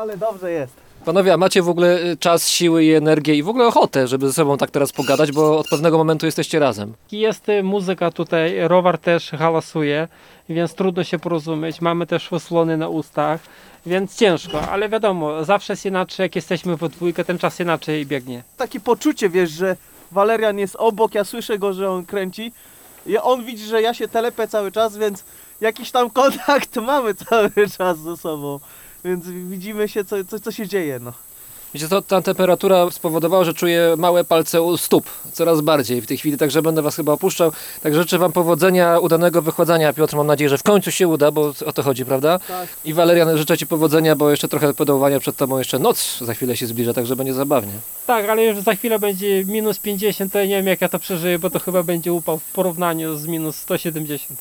Ale dobrze jest. Panowie, a macie w ogóle y, czas, siły i energię i w ogóle ochotę, żeby ze sobą tak teraz pogadać, bo od pewnego momentu jesteście razem. Jest y, muzyka tutaj, rower też halasuje, więc trudno się porozumieć. Mamy też osłony na ustach, więc ciężko, ale wiadomo, zawsze jest inaczej, jak jesteśmy we dwójkę, ten czas inaczej biegnie. Takie poczucie, wiesz, że Walerian jest obok, ja słyszę go, że on kręci. I on widzi, że ja się telepę cały czas, więc jakiś tam kontakt (laughs) mamy cały czas ze sobą. Więc widzimy się, co, co, co się dzieje, no. Wiecie, to, ta temperatura spowodowała, że czuję małe palce u stóp coraz bardziej w tej chwili, także będę was chyba opuszczał. Także życzę wam powodzenia, udanego wychładzania. Piotr, mam nadzieję, że w końcu się uda, bo o to chodzi, prawda? Tak. I Walerian, życzę ci powodzenia, bo jeszcze trochę podołowania przed tobą, jeszcze noc za chwilę się zbliża, także będzie zabawnie. Tak, ale już za chwilę będzie minus 50, to ja nie wiem jak ja to przeżyję, bo to chyba będzie upał w porównaniu z minus 170.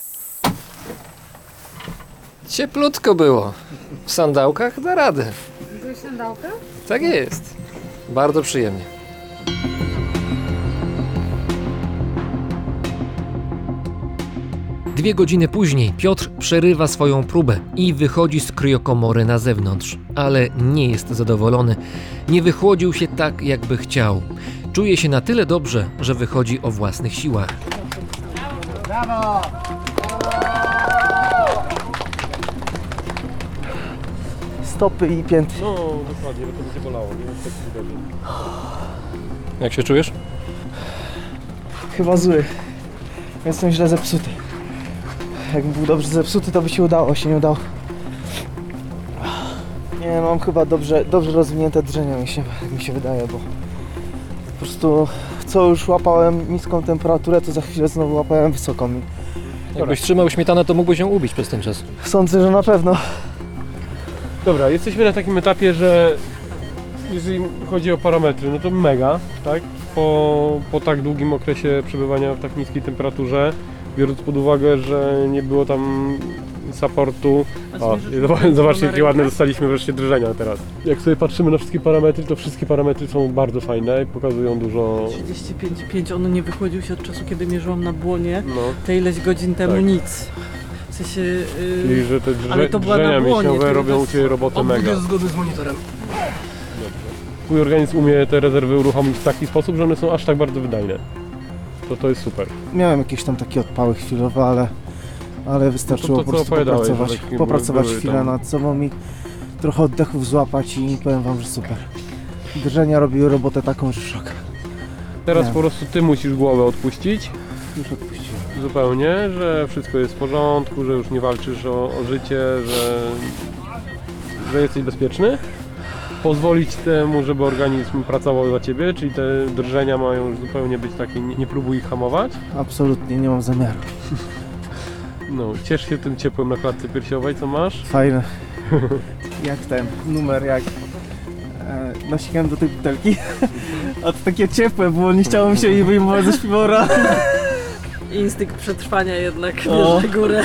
Cieplutko było. W sandałkach da radę. Byłeś sandałka? Tak jest. Bardzo przyjemnie. Dwie godziny później Piotr przerywa swoją próbę i wychodzi z kryokomory na zewnątrz, ale nie jest zadowolony. Nie wychłodził się tak, jakby chciał. Czuje się na tyle dobrze, że wychodzi o własnych siłach. Brawo! Stopy i pięty. No, dokładnie, bo to będzie bolało, nie? Tak widać. Jak się czujesz? Chyba zły. Jestem źle zepsuty. Jakbym był dobrze zepsuty, to by się udało, się nie udało. Nie, mam chyba dobrze, dobrze rozwinięte drżenia, mi się, mi się wydaje, bo po prostu co już łapałem niską temperaturę, to za chwilę znowu łapałem wysoką. Jakbyś trzymał śmietanę, to mógłbyś ją ubić przez ten czas. Sądzę, że na pewno. Dobra, jesteśmy na takim etapie, że jeżeli chodzi o parametry, no to mega, tak? Po, po tak długim okresie przebywania w tak niskiej temperaturze, biorąc pod uwagę, że nie było tam supportu. O, zobaczcie, jakie ładne dostaliśmy wreszcie drżenia teraz. Jak sobie patrzymy na wszystkie parametry, to wszystkie parametry są bardzo fajne i pokazują dużo. 35,5, on nie wychłodził się od czasu, kiedy mierzyłam na błonie. No, Te ileś godzin temu Tak. nic. W sensie... Yy, czyli że te drże, Ale to była na drżenia błonie, mięśniowe które robią u bez- Ciebie robotę mega. zgodny z monitorem. Twój organizm umie te rezerwy uruchomić w taki sposób, że one są aż tak bardzo wydajne. To to jest super. Miałem jakieś tam takie odpały chwilowe, ale, ale wystarczyło No to, po co prostu opowiadałeś, popracować, takie popracować były chwilę tam- nad sobą i trochę oddechów złapać i powiem wam, że super. Drżenia robiły robotę taką, że szok. Teraz Nie. po prostu Ty musisz głowę odpuścić Już odpuściłem. Zupełnie, że wszystko jest w porządku, że już nie walczysz o, o życie, że, że jesteś bezpieczny. Pozwolić temu, żeby organizm pracował za Ciebie, czyli te drżenia mają już zupełnie być takie, nie, nie próbuj ich hamować. Absolutnie nie mam zamiaru. No, ciesz się tym ciepłem na klatce piersiowej, co masz. Fajne. (laughs) jak ten numer, jak e, nosiłem do tej butelki. (laughs) A to takie ciepłe było, nie chciało mi się jej wyjmować ze śpiwora. (laughs) Instynkt przetrwania jednak bierze górę.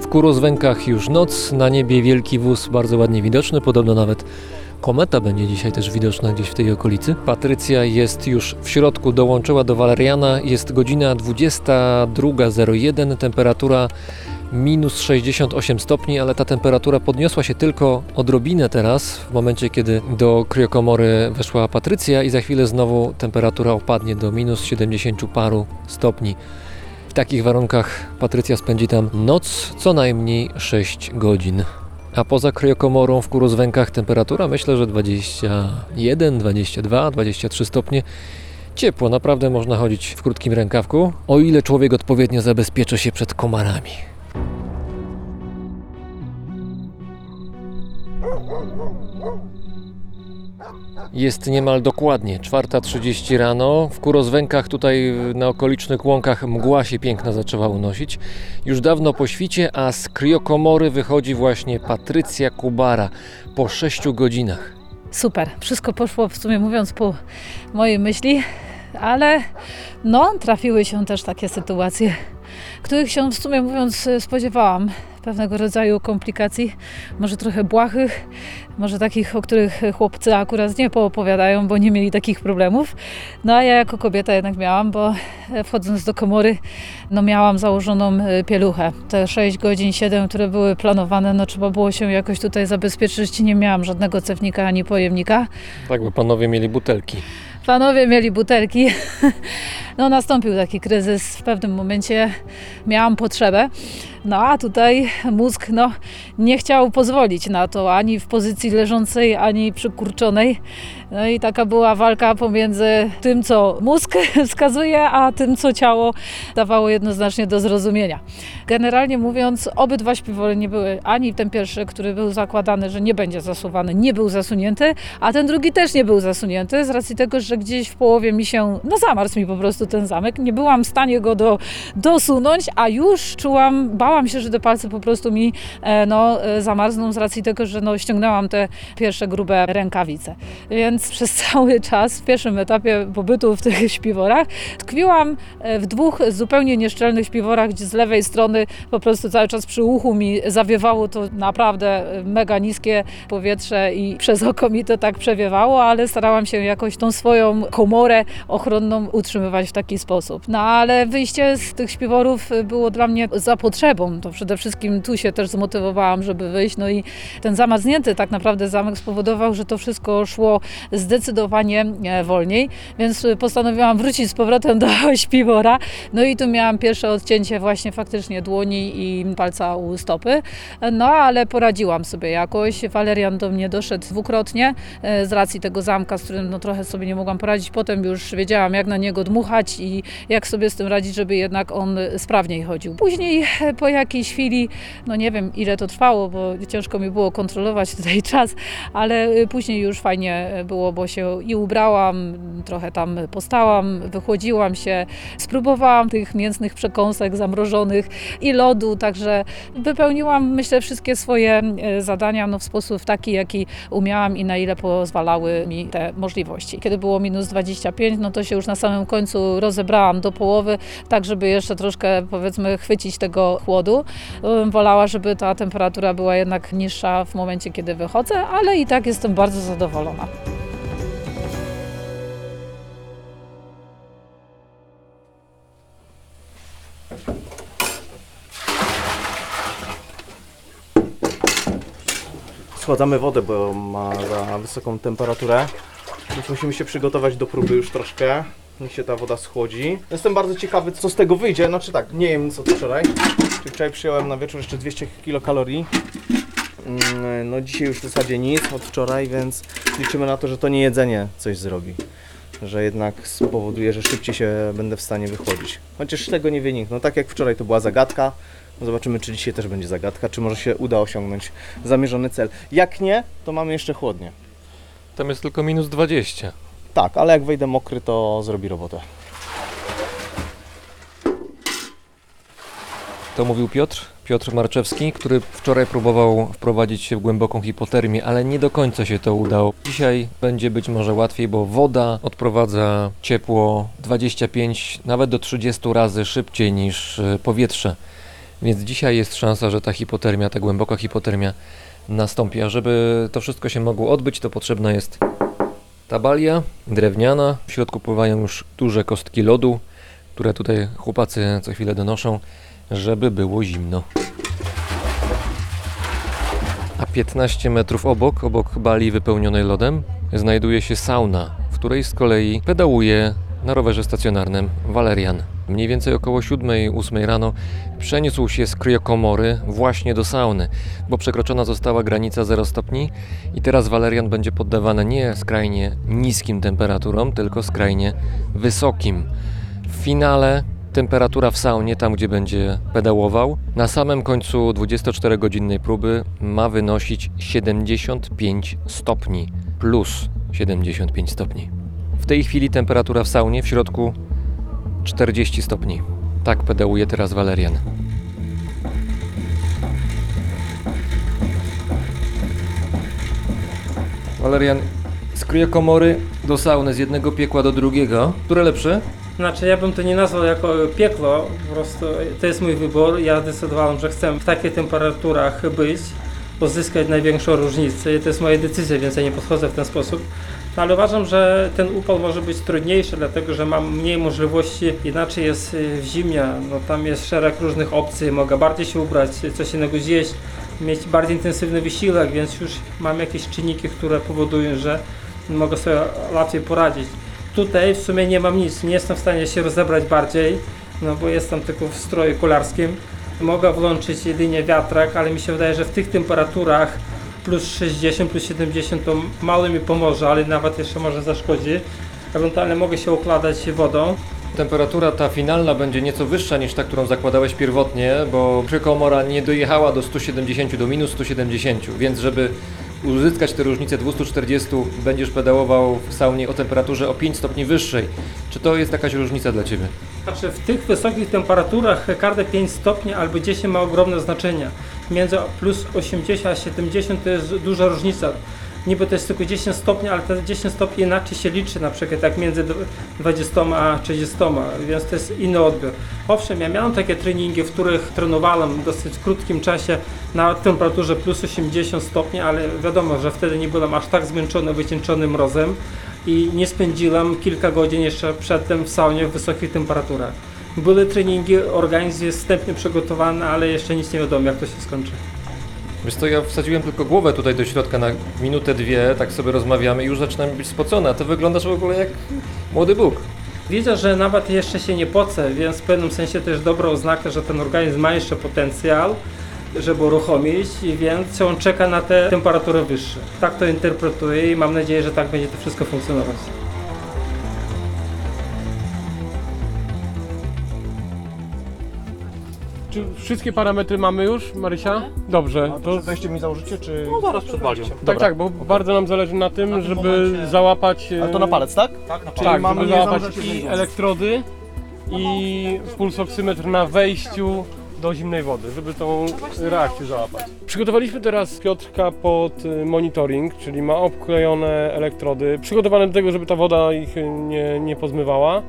W Kurozwękach już noc, na niebie wielki wóz bardzo ładnie widoczny, podobno nawet kometa będzie dzisiaj też widoczna gdzieś w tej okolicy. Patrycja jest już w środku, dołączyła do Waleriana, jest godzina 22.01, temperatura minus 68 stopni, ale ta temperatura podniosła się tylko odrobinę teraz, w momencie kiedy do kryokomory weszła Patrycja i za chwilę znowu temperatura opadnie do minus 70 paru stopni. W takich warunkach Patrycja spędzi tam noc co najmniej 6 godzin. A poza kryokomorą w Kurozwękach temperatura myślę, że 21, 22, 23 stopnie. Ciepło, naprawdę można chodzić w krótkim rękawku, o ile człowiek odpowiednio zabezpieczy się przed komarami. Jest niemal dokładnie 4.30 rano. W Kurozwękach, tutaj na okolicznych łąkach, mgła się piękna zaczęła unosić. Już dawno po świcie, a z kriokomory wychodzi właśnie Patrycja Kubara po 6 godzinach. Super, wszystko poszło w sumie mówiąc po mojej myśli, ale no, trafiły się też takie sytuacje, których się w sumie mówiąc spodziewałam. Pewnego rodzaju komplikacji, może trochę błahych, może takich, o których chłopcy akurat nie poopowiadają, bo nie mieli takich problemów. No a ja jako kobieta jednak miałam, bo wchodząc do komory, no miałam założoną y, pieluchę. Te 6 godzin, 7, które były planowane, no trzeba było się jakoś tutaj zabezpieczyć. Nie miałam żadnego cewnika ani pojemnika. Tak, bo panowie mieli butelki. Panowie mieli butelki. (laughs) No nastąpił taki kryzys. W pewnym momencie miałam potrzebę. No a tutaj mózg no, nie chciał pozwolić na to ani w pozycji leżącej, ani przykurczonej. No i taka była walka pomiędzy tym, co mózg (laughs) wskazuje, a tym, co ciało dawało jednoznacznie do zrozumienia. Generalnie mówiąc, obydwa śpiwory nie były, ani ten pierwszy, który był zakładany, że nie będzie zasuwany, nie był zasunięty, a ten drugi też nie był zasunięty, z racji tego, że gdzieś w połowie mi się, no zamarzł mi po prostu ten zamek, nie byłam w stanie go do, dosunąć, a już czułam, bałam bałam się, że te palce po prostu mi e, no, e, zamarzną z racji tego, że no, ściągnęłam te pierwsze grube rękawice. Więc (laughs) przez cały czas w pierwszym etapie pobytu w tych śpiworach tkwiłam e, w dwóch zupełnie nieszczelnych śpiworach, gdzie z lewej strony po prostu cały czas przy uchu mi zawiewało to naprawdę mega niskie powietrze i (laughs) przez oko mi to tak przewiewało, ale starałam się jakoś tą swoją komorę ochronną utrzymywać w taki sposób. No ale wyjście z tych śpiworów było dla mnie za potrzebą. To przede wszystkim tu się też zmotywowałam, żeby wyjść. No i ten zamarznięty tak naprawdę zamek spowodował, że to wszystko szło zdecydowanie e, wolniej, więc postanowiłam wrócić z powrotem do (laughs) śpiwora. No i tu miałam pierwsze odcięcie właśnie faktycznie dłoni i palca u stopy. No ale poradziłam sobie jakoś. Walerian do mnie doszedł dwukrotnie e, z racji tego zamka, z którym no, trochę sobie nie mogłam poradzić. Potem już wiedziałam, jak na niego dmuchać i jak sobie z tym radzić, żeby jednak on sprawniej chodził. Później e, po jakiejś chwili, no nie wiem ile to trwało, bo ciężko mi było kontrolować tutaj (laughs) czas, ale e, później już fajnie było, bo się i ubrałam, trochę tam postałam, wychłodziłam się, spróbowałam tych mięsnych przekąsek zamrożonych i lodu, także wypełniłam myślę wszystkie swoje e, zadania no, w sposób taki, jaki umiałam i na ile pozwalały mi te możliwości. Kiedy było minus 25, no to się już na samym końcu rozebrałam do połowy, tak żeby jeszcze troszkę powiedzmy chwycić tego chłodu. Bym Wolała, żeby ta temperatura była jednak niższa w momencie, kiedy wychodzę, ale i tak jestem bardzo zadowolona. Schładzamy wodę, bo ma za wysoką temperaturę. Więc musimy się przygotować do próby już troszkę. Niech się ta woda schłodzi. Jestem bardzo ciekawy, co z tego wyjdzie. Znaczy tak, nie wiem nic od wczoraj. Czyli wczoraj przyjąłem na wieczór jeszcze 200 kilokalorii. Mm, No dzisiaj już w zasadzie nic od wczoraj, więc liczymy na to, że to nie jedzenie coś zrobi. Że jednak spowoduje, że szybciej się będę w stanie wychłodzić. Chociaż tego nie wynik. No tak jak wczoraj to była zagadka. Zobaczymy, czy dzisiaj też będzie zagadka, czy może się uda osiągnąć zamierzony cel. Jak nie, to mamy jeszcze chłodnie. Tam jest tylko minus 20. Tak, ale jak wejdę mokry, to zrobi robotę. To mówił Piotr, Piotr Marczewski, który wczoraj próbował wprowadzić się w głęboką hipotermię, ale nie do końca się to udało. Dzisiaj będzie być może łatwiej, bo woda odprowadza ciepło 25, nawet do 30 razy szybciej niż e, powietrze. Więc dzisiaj jest szansa, że ta hipotermia, ta głęboka hipotermia nastąpi. A żeby to wszystko się mogło odbyć, to potrzebna jest ta balia drewniana. W środku pływają już duże kostki lodu, które tutaj chłopacy co chwilę donoszą żeby było zimno. A 15 metrów obok, obok bali wypełnionej lodem, znajduje się sauna, w której z kolei pedałuje na rowerze stacjonarnym Walerian. Mniej więcej około 7-8 rano przeniósł się z kryokomory właśnie do sauny, bo przekroczona została granica 0 stopni i teraz Walerian będzie poddawany nie skrajnie niskim temperaturom, tylko skrajnie wysokim. W finale temperatura w saunie, tam gdzie będzie pedałował, na samym końcu 24-godzinnej próby ma wynosić 75 stopni plus 75 stopni. W tej chwili temperatura w saunie w środku 40 stopni. Tak pedałuje teraz Walerian. Walerian, z kryokomory do sauny, z jednego piekła do drugiego. Które lepsze? Znaczy ja bym to nie nazwał jako piekło, po prostu to jest mój wybór. Ja zdecydowałem, że chcę w takich temperaturach być, uzyskać największą różnicę i to jest moja decyzja, więc ja nie podchodzę w ten sposób. No, ale uważam, że ten upał może być trudniejszy, dlatego że mam mniej możliwości. Inaczej jest y, w zimie, no tam jest szereg różnych opcji, mogę bardziej się ubrać, coś innego zjeść, mieć bardziej intensywny wysiłek, więc już mam jakieś czynniki, które powodują, że mogę sobie łatwiej poradzić. Tutaj w sumie nie mam nic, nie jestem w stanie się rozebrać bardziej, no bo jestem tylko w stroju kolarskim. Mogę włączyć jedynie wiatrak, ale mi się wydaje, że w tych temperaturach plus 60, plus 70 to mało mi pomoże, ale nawet jeszcze może zaszkodzi. Ewentualnie mogę się układać wodą. Temperatura ta finalna będzie nieco wyższa niż ta, którą zakładałeś pierwotnie, bo kryokomora nie dojechała do 170, do minus 170, więc żeby uzyskać tę różnicę 240, będziesz pedałował w saunie o temperaturze o 5 stopni wyższej. Czy to jest jakaś różnica dla Ciebie? Znaczy w tych wysokich temperaturach każde 5 stopni albo 10 ma ogromne znaczenie. Między plus 80 a 70 to jest duża różnica. Niby to jest tylko 10 stopni, ale te 10 stopni inaczej się liczy, na przykład jak między 20 a 30, więc to jest inny odbiór. Owszem, ja miałem takie treningi, w których trenowałem w dosyć krótkim czasie na temperaturze plus 80 stopni, ale wiadomo, że wtedy nie byłem aż tak zmęczony, wycieńczony mrozem i nie spędziłem kilka godzin jeszcze przedtem w saunie w wysokich temperaturach. Były treningi, organizm jest wstępnie przygotowany, ale jeszcze nic nie wiadomo, jak to się skończy. Wiesz co, ja wsadziłem tylko głowę tutaj do środka na minutę, dwie, tak sobie rozmawiamy i już zaczynam być spocona. Ty wyglądasz w ogóle jak młody Bóg. Widzę, że nawet jeszcze się nie pocę, więc w pewnym sensie to jest dobra oznaka, że ten organizm ma jeszcze potencjał, żeby uruchomić, więc on czeka na te temperatury wyższe. Tak to interpretuję i mam nadzieję, że tak będzie to wszystko funkcjonować. Czy wszystkie parametry mamy już, Marysia? Dobrze, to Weźcie mi założycie, czy... No zaraz przed tak, tak, bo bardzo nam zależy na tym, tym żeby momencie- załapać... A to na palec, tak? Tak, na Czyli mamy mamy załapać i elektrody i pulsoksymetr na wejściu do zimnej wody, żeby tą reakcję załapać. Przygotowaliśmy teraz Piotrka pod y, monitoring, czyli ma obklejone elektrody, przygotowane do tego, żeby ta woda ich y, nie, nie pozmywała.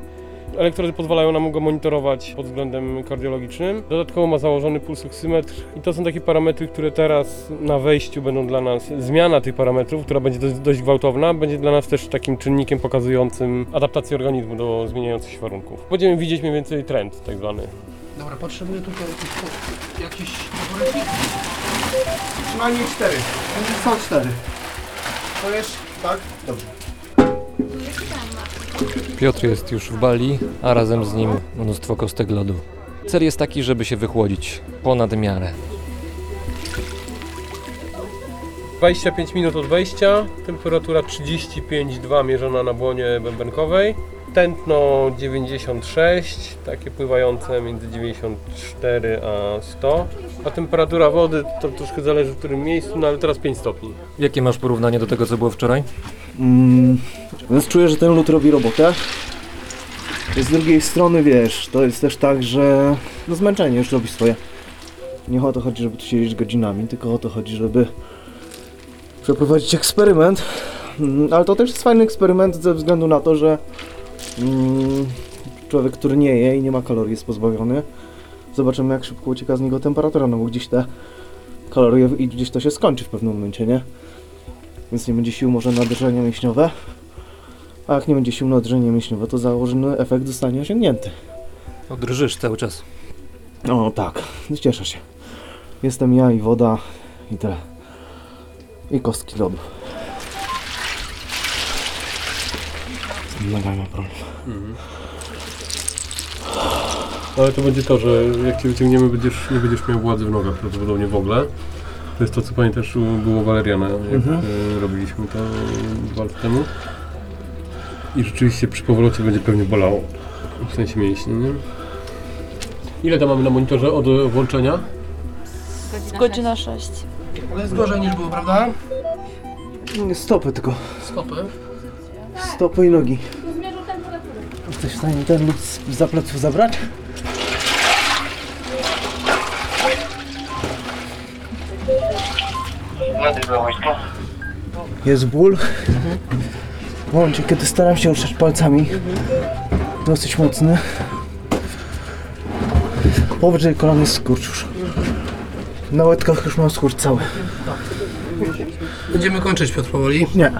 Elektrody pozwalają nam go monitorować pod względem kardiologicznym. Dodatkowo ma założony pulsoksymetr i to są takie parametry, które teraz na wejściu będą dla nas, zmiana tych parametrów, która będzie dość, dość gwałtowna, będzie dla nas też takim czynnikiem pokazującym adaptację organizmu do zmieniających się warunków. Będziemy widzieć mniej więcej trend tak zwany. Dobra, potrzebuję tutaj jakiś, jakiś faworycik. Przynajmniej cztery. Są cztery. To jest... Tak? Dobrze. Piotr jest już w Bali, a razem z nim mnóstwo kostek lodu. Cel jest taki, żeby się wychłodzić ponad miarę. 25 minut od wejścia, temperatura 35,2 mierzona na błonie bębenkowej. Tętno 96, takie pływające między 94 a 100. A temperatura wody to troszkę zależy w którym miejscu, no ale teraz 5 stopni. Jakie masz porównanie do tego, co było wczoraj? Mm, więc czuję, że ten lód robi robotę. Z drugiej strony, wiesz, to jest też tak, że no zmęczenie już robi swoje. Nie o to chodzi, żeby tu siedzieć godzinami, tylko o to chodzi, żeby przeprowadzić eksperyment. Mm, Ale to też jest fajny eksperyment ze względu na to, że mm, człowiek, który nie je i nie ma kalorii, jest pozbawiony. Zobaczymy, jak szybko ucieka z niego temperatura, no bo gdzieś te kalorie i gdzieś to się skończy w pewnym momencie, nie? Więc nie będzie sił może na drżenie mięśniowe. A jak nie będzie sił na drżenie mięśniowe, to założony efekt zostanie osiągnięty. Drżysz cały czas. O tak, cieszę się. Jestem ja i woda i tyle. I kostki lodu. Mega ma problem. Ale to będzie to, że jak cię wyciągniemy, będziesz, nie będziesz miał władzy w nogach prawdopodobnie w ogóle. To jest to, co pamiętasz, u- było Waleriana, jak Mhm. e, robiliśmy to dwa lata temu. I rzeczywiście przy powrocie będzie pewnie bolało. W sensie mięśni, nie? Ile tam mamy na monitorze od włączenia? Godzina 6. Ale jest gorzej niż było, prawda? Stopy tylko. Stopy. Stopy i nogi. Jesteś w stanie ten lód z za pleców zabrać? Jest ból. W momencie, kiedy staram się ruszać palcami, dosyć mocny. Powyżej kolan jest skurcz już. Na łydkach już mam skurcz cały. Będziemy kończyć Piotr powoli. Nie.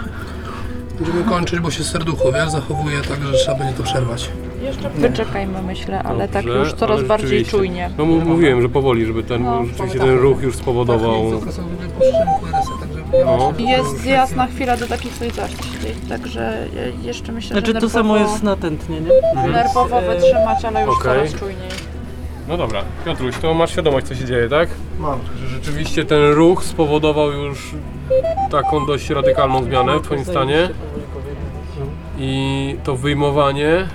Będziemy kończyć, bo się serducho, wiesz, zachowuje tak, że trzeba będzie to przerwać. Jeszcze wyczekajmy, myślę, ale tak Dobrze, już coraz ale bardziej rzeczywiście. czujnie. No mu- mówiłem, że powoli, żeby ten, No, rzeczywiście ten ruch już spowodował. Tak, są QRS-a, także ja No. Jest zjazd na chwilę do takich coś siedzieć, także e, jeszcze myślę, Znaczy że to samo jest na tętnie, nie? nerwowo wytrzymać, ale już Okej. coraz czujniej. No dobra, Piotruś, to masz świadomość, co się dzieje, tak? Mam. Że rzeczywiście ten ruch spowodował już taką dość radykalną zmianę w Twoim stanie i to wyjmowanie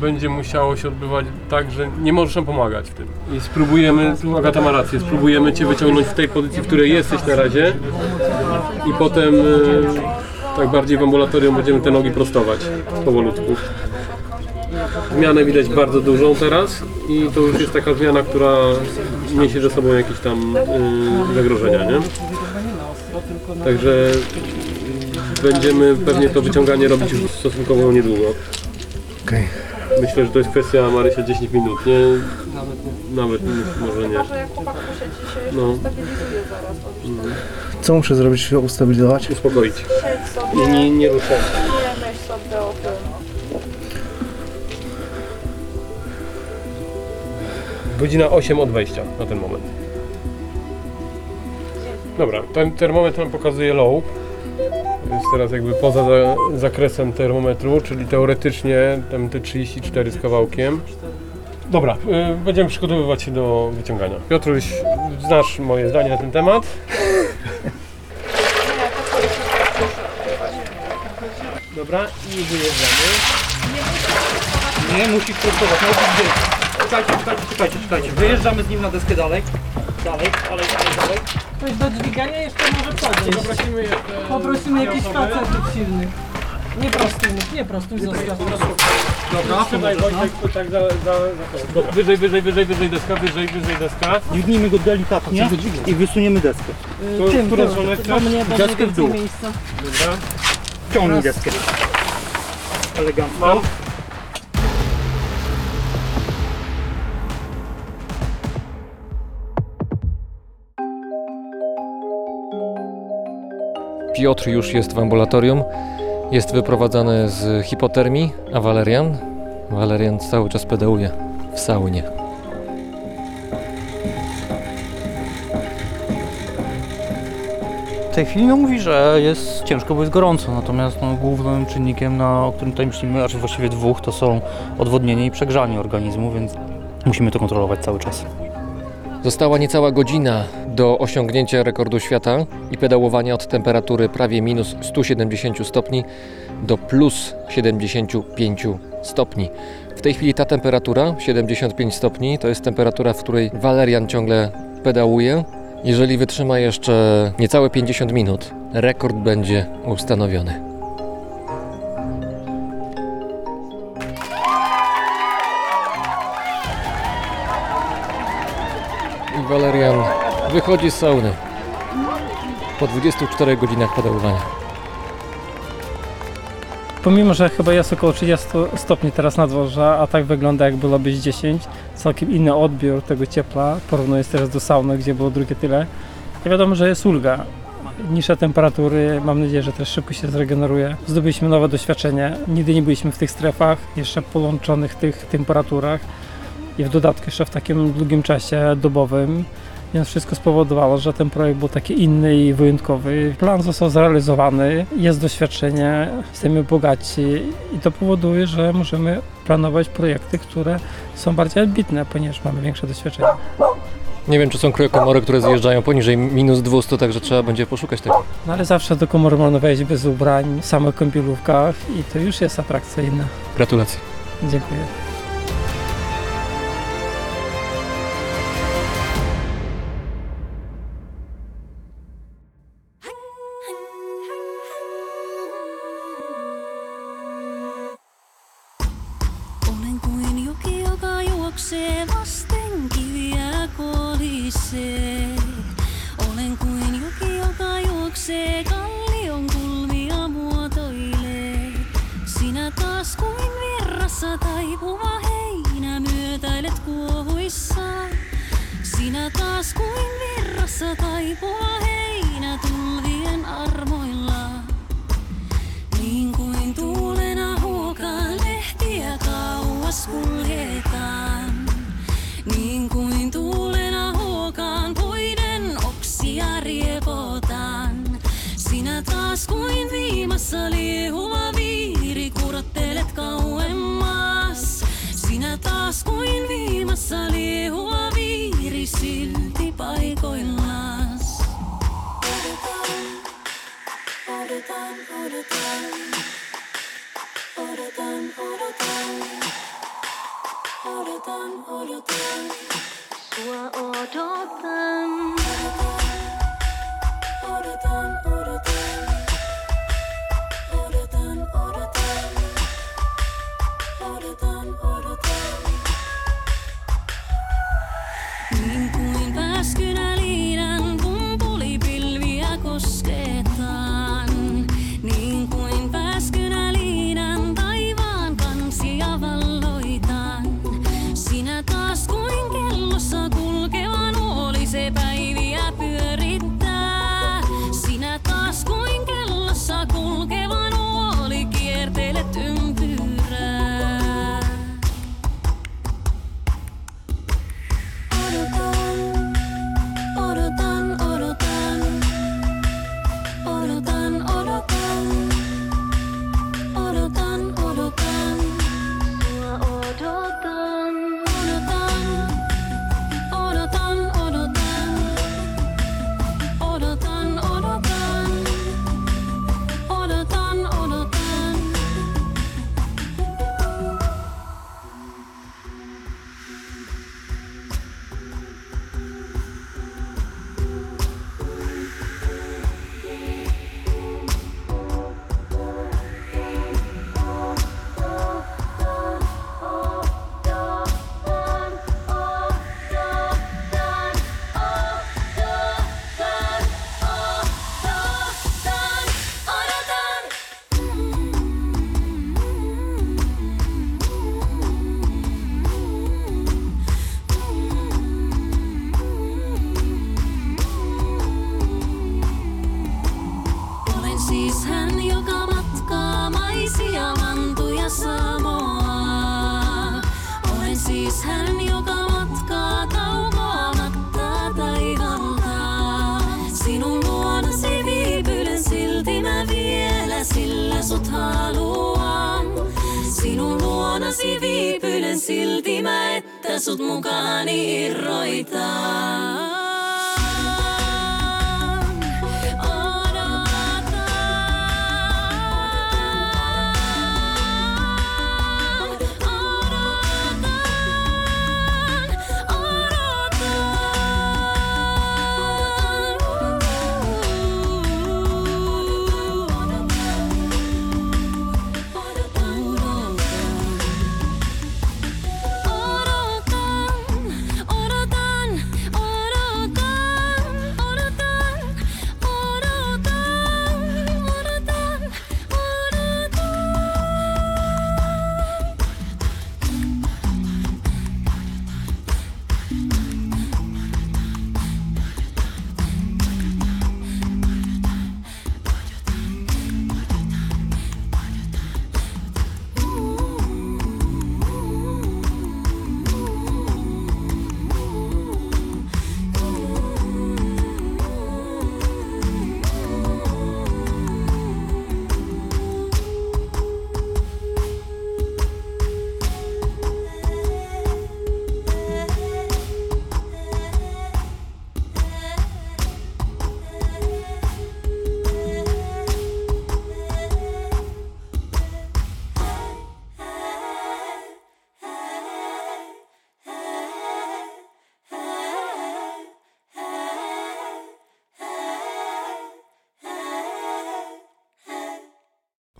będzie musiało się odbywać tak, że nie możesz nam pomagać w tym. I spróbujemy, Agata ma rację, spróbujemy Cię wyciągnąć w tej pozycji, w której jesteś na razie i potem e, tak bardziej w ambulatorium będziemy te nogi prostować powolutku. Zmianę widać bardzo dużą teraz i to już jest taka zmiana, która niesie ze sobą jakieś tam y, zagrożenia, nie? Także będziemy pewnie to wyciąganie robić już stosunkowo niedługo. Okej. Myślę, że to jest kwestia Marysia 10 minut, nie? Nawet nie, może nie. No, Co muszę zrobić, żeby ustabilizować? uspokoić. I nie, nie ruszać. sobie o tym. Godzina 8 od wejścia na ten moment. Dobra, ten termometr nam pokazuje low. Jest teraz jakby poza za, zakresem termometru, czyli teoretycznie tam te 34 z kawałkiem. Dobra, y, będziemy przygotowywać się do wyciągania. Piotruś, znasz moje zdanie na ten temat. Dobra, i wyjeżdżamy. Nie, musi prostować, najpierw gdzieś. Czekajcie, czekajcie, czekajcie, czekajcie. Wyjeżdżamy z nim na deskę dalej. Dalej, dalej, dalej, dalej. Ktoś do dźwigania jeszcze może podnieść. Poprosimy jeszcze Poprosimy jakichś facetów silnych. Nie prostuj, nie prostuj, zostaw. Dobra, Trzymaj Wojtek, to tak za, za, za to. Dobra, wyżej, wyżej, wyżej, wyżej deska, wyżej, wyżej deska. Dźwignijmy go delikatnie i wysuniemy deskę. Tu- Tym, którą stronę chcesz? mnie, Deskę w dół. miejsca. Dobra. Ciągnij deskę. Elegancko. Piotr już jest w ambulatorium, jest wyprowadzany z hipotermii, a Walerian? Walerian cały czas pedałuje w saunie. W tej chwili no mówi, że jest ciężko, bo jest gorąco, natomiast no, głównym czynnikiem, na, o którym tutaj myślimy, znaczy właściwie dwóch, to są odwodnienie i przegrzanie organizmu, więc musimy to kontrolować cały czas. Została niecała godzina do osiągnięcia rekordu świata i pedałowania od temperatury prawie minus 170 stopni do plus 75 stopni. W tej chwili ta temperatura, 75 stopni, to jest temperatura, w której Walerian ciągle pedałuje. Jeżeli wytrzyma jeszcze niecałe 50 minut, rekord będzie ustanowiony. I Walerian wychodzi z sauny po 24 godzinach pedałowania. Pomimo, że chyba jest około 30 stopni teraz na dworze, a tak wygląda jak było być 10, całkiem inny odbiór tego ciepła, porównując teraz do sauny, gdzie było drugie tyle. Wiadomo, że jest ulga. Niższe temperatury, mam nadzieję, że też szybko się zregeneruje. Zdobyliśmy nowe doświadczenie. Nigdy nie byliśmy w tych strefach, jeszcze połączonych tych temperaturach i w dodatku jeszcze w takim długim czasie dobowym. Więc wszystko spowodowało, że ten projekt był taki inny i wyjątkowy. Plan został zrealizowany, jest doświadczenie, jesteśmy bogaci i to powoduje, że możemy planować projekty, które są bardziej ambitne, ponieważ mamy większe doświadczenie. Nie wiem, czy są kryokomory, które zjeżdżają poniżej minus 200, także trzeba będzie poszukać tego. No ale zawsze do komory można wejść bez ubrań, w samych kąpielówkach i to już jest atrakcyjne. Gratulacje. Dziękuję.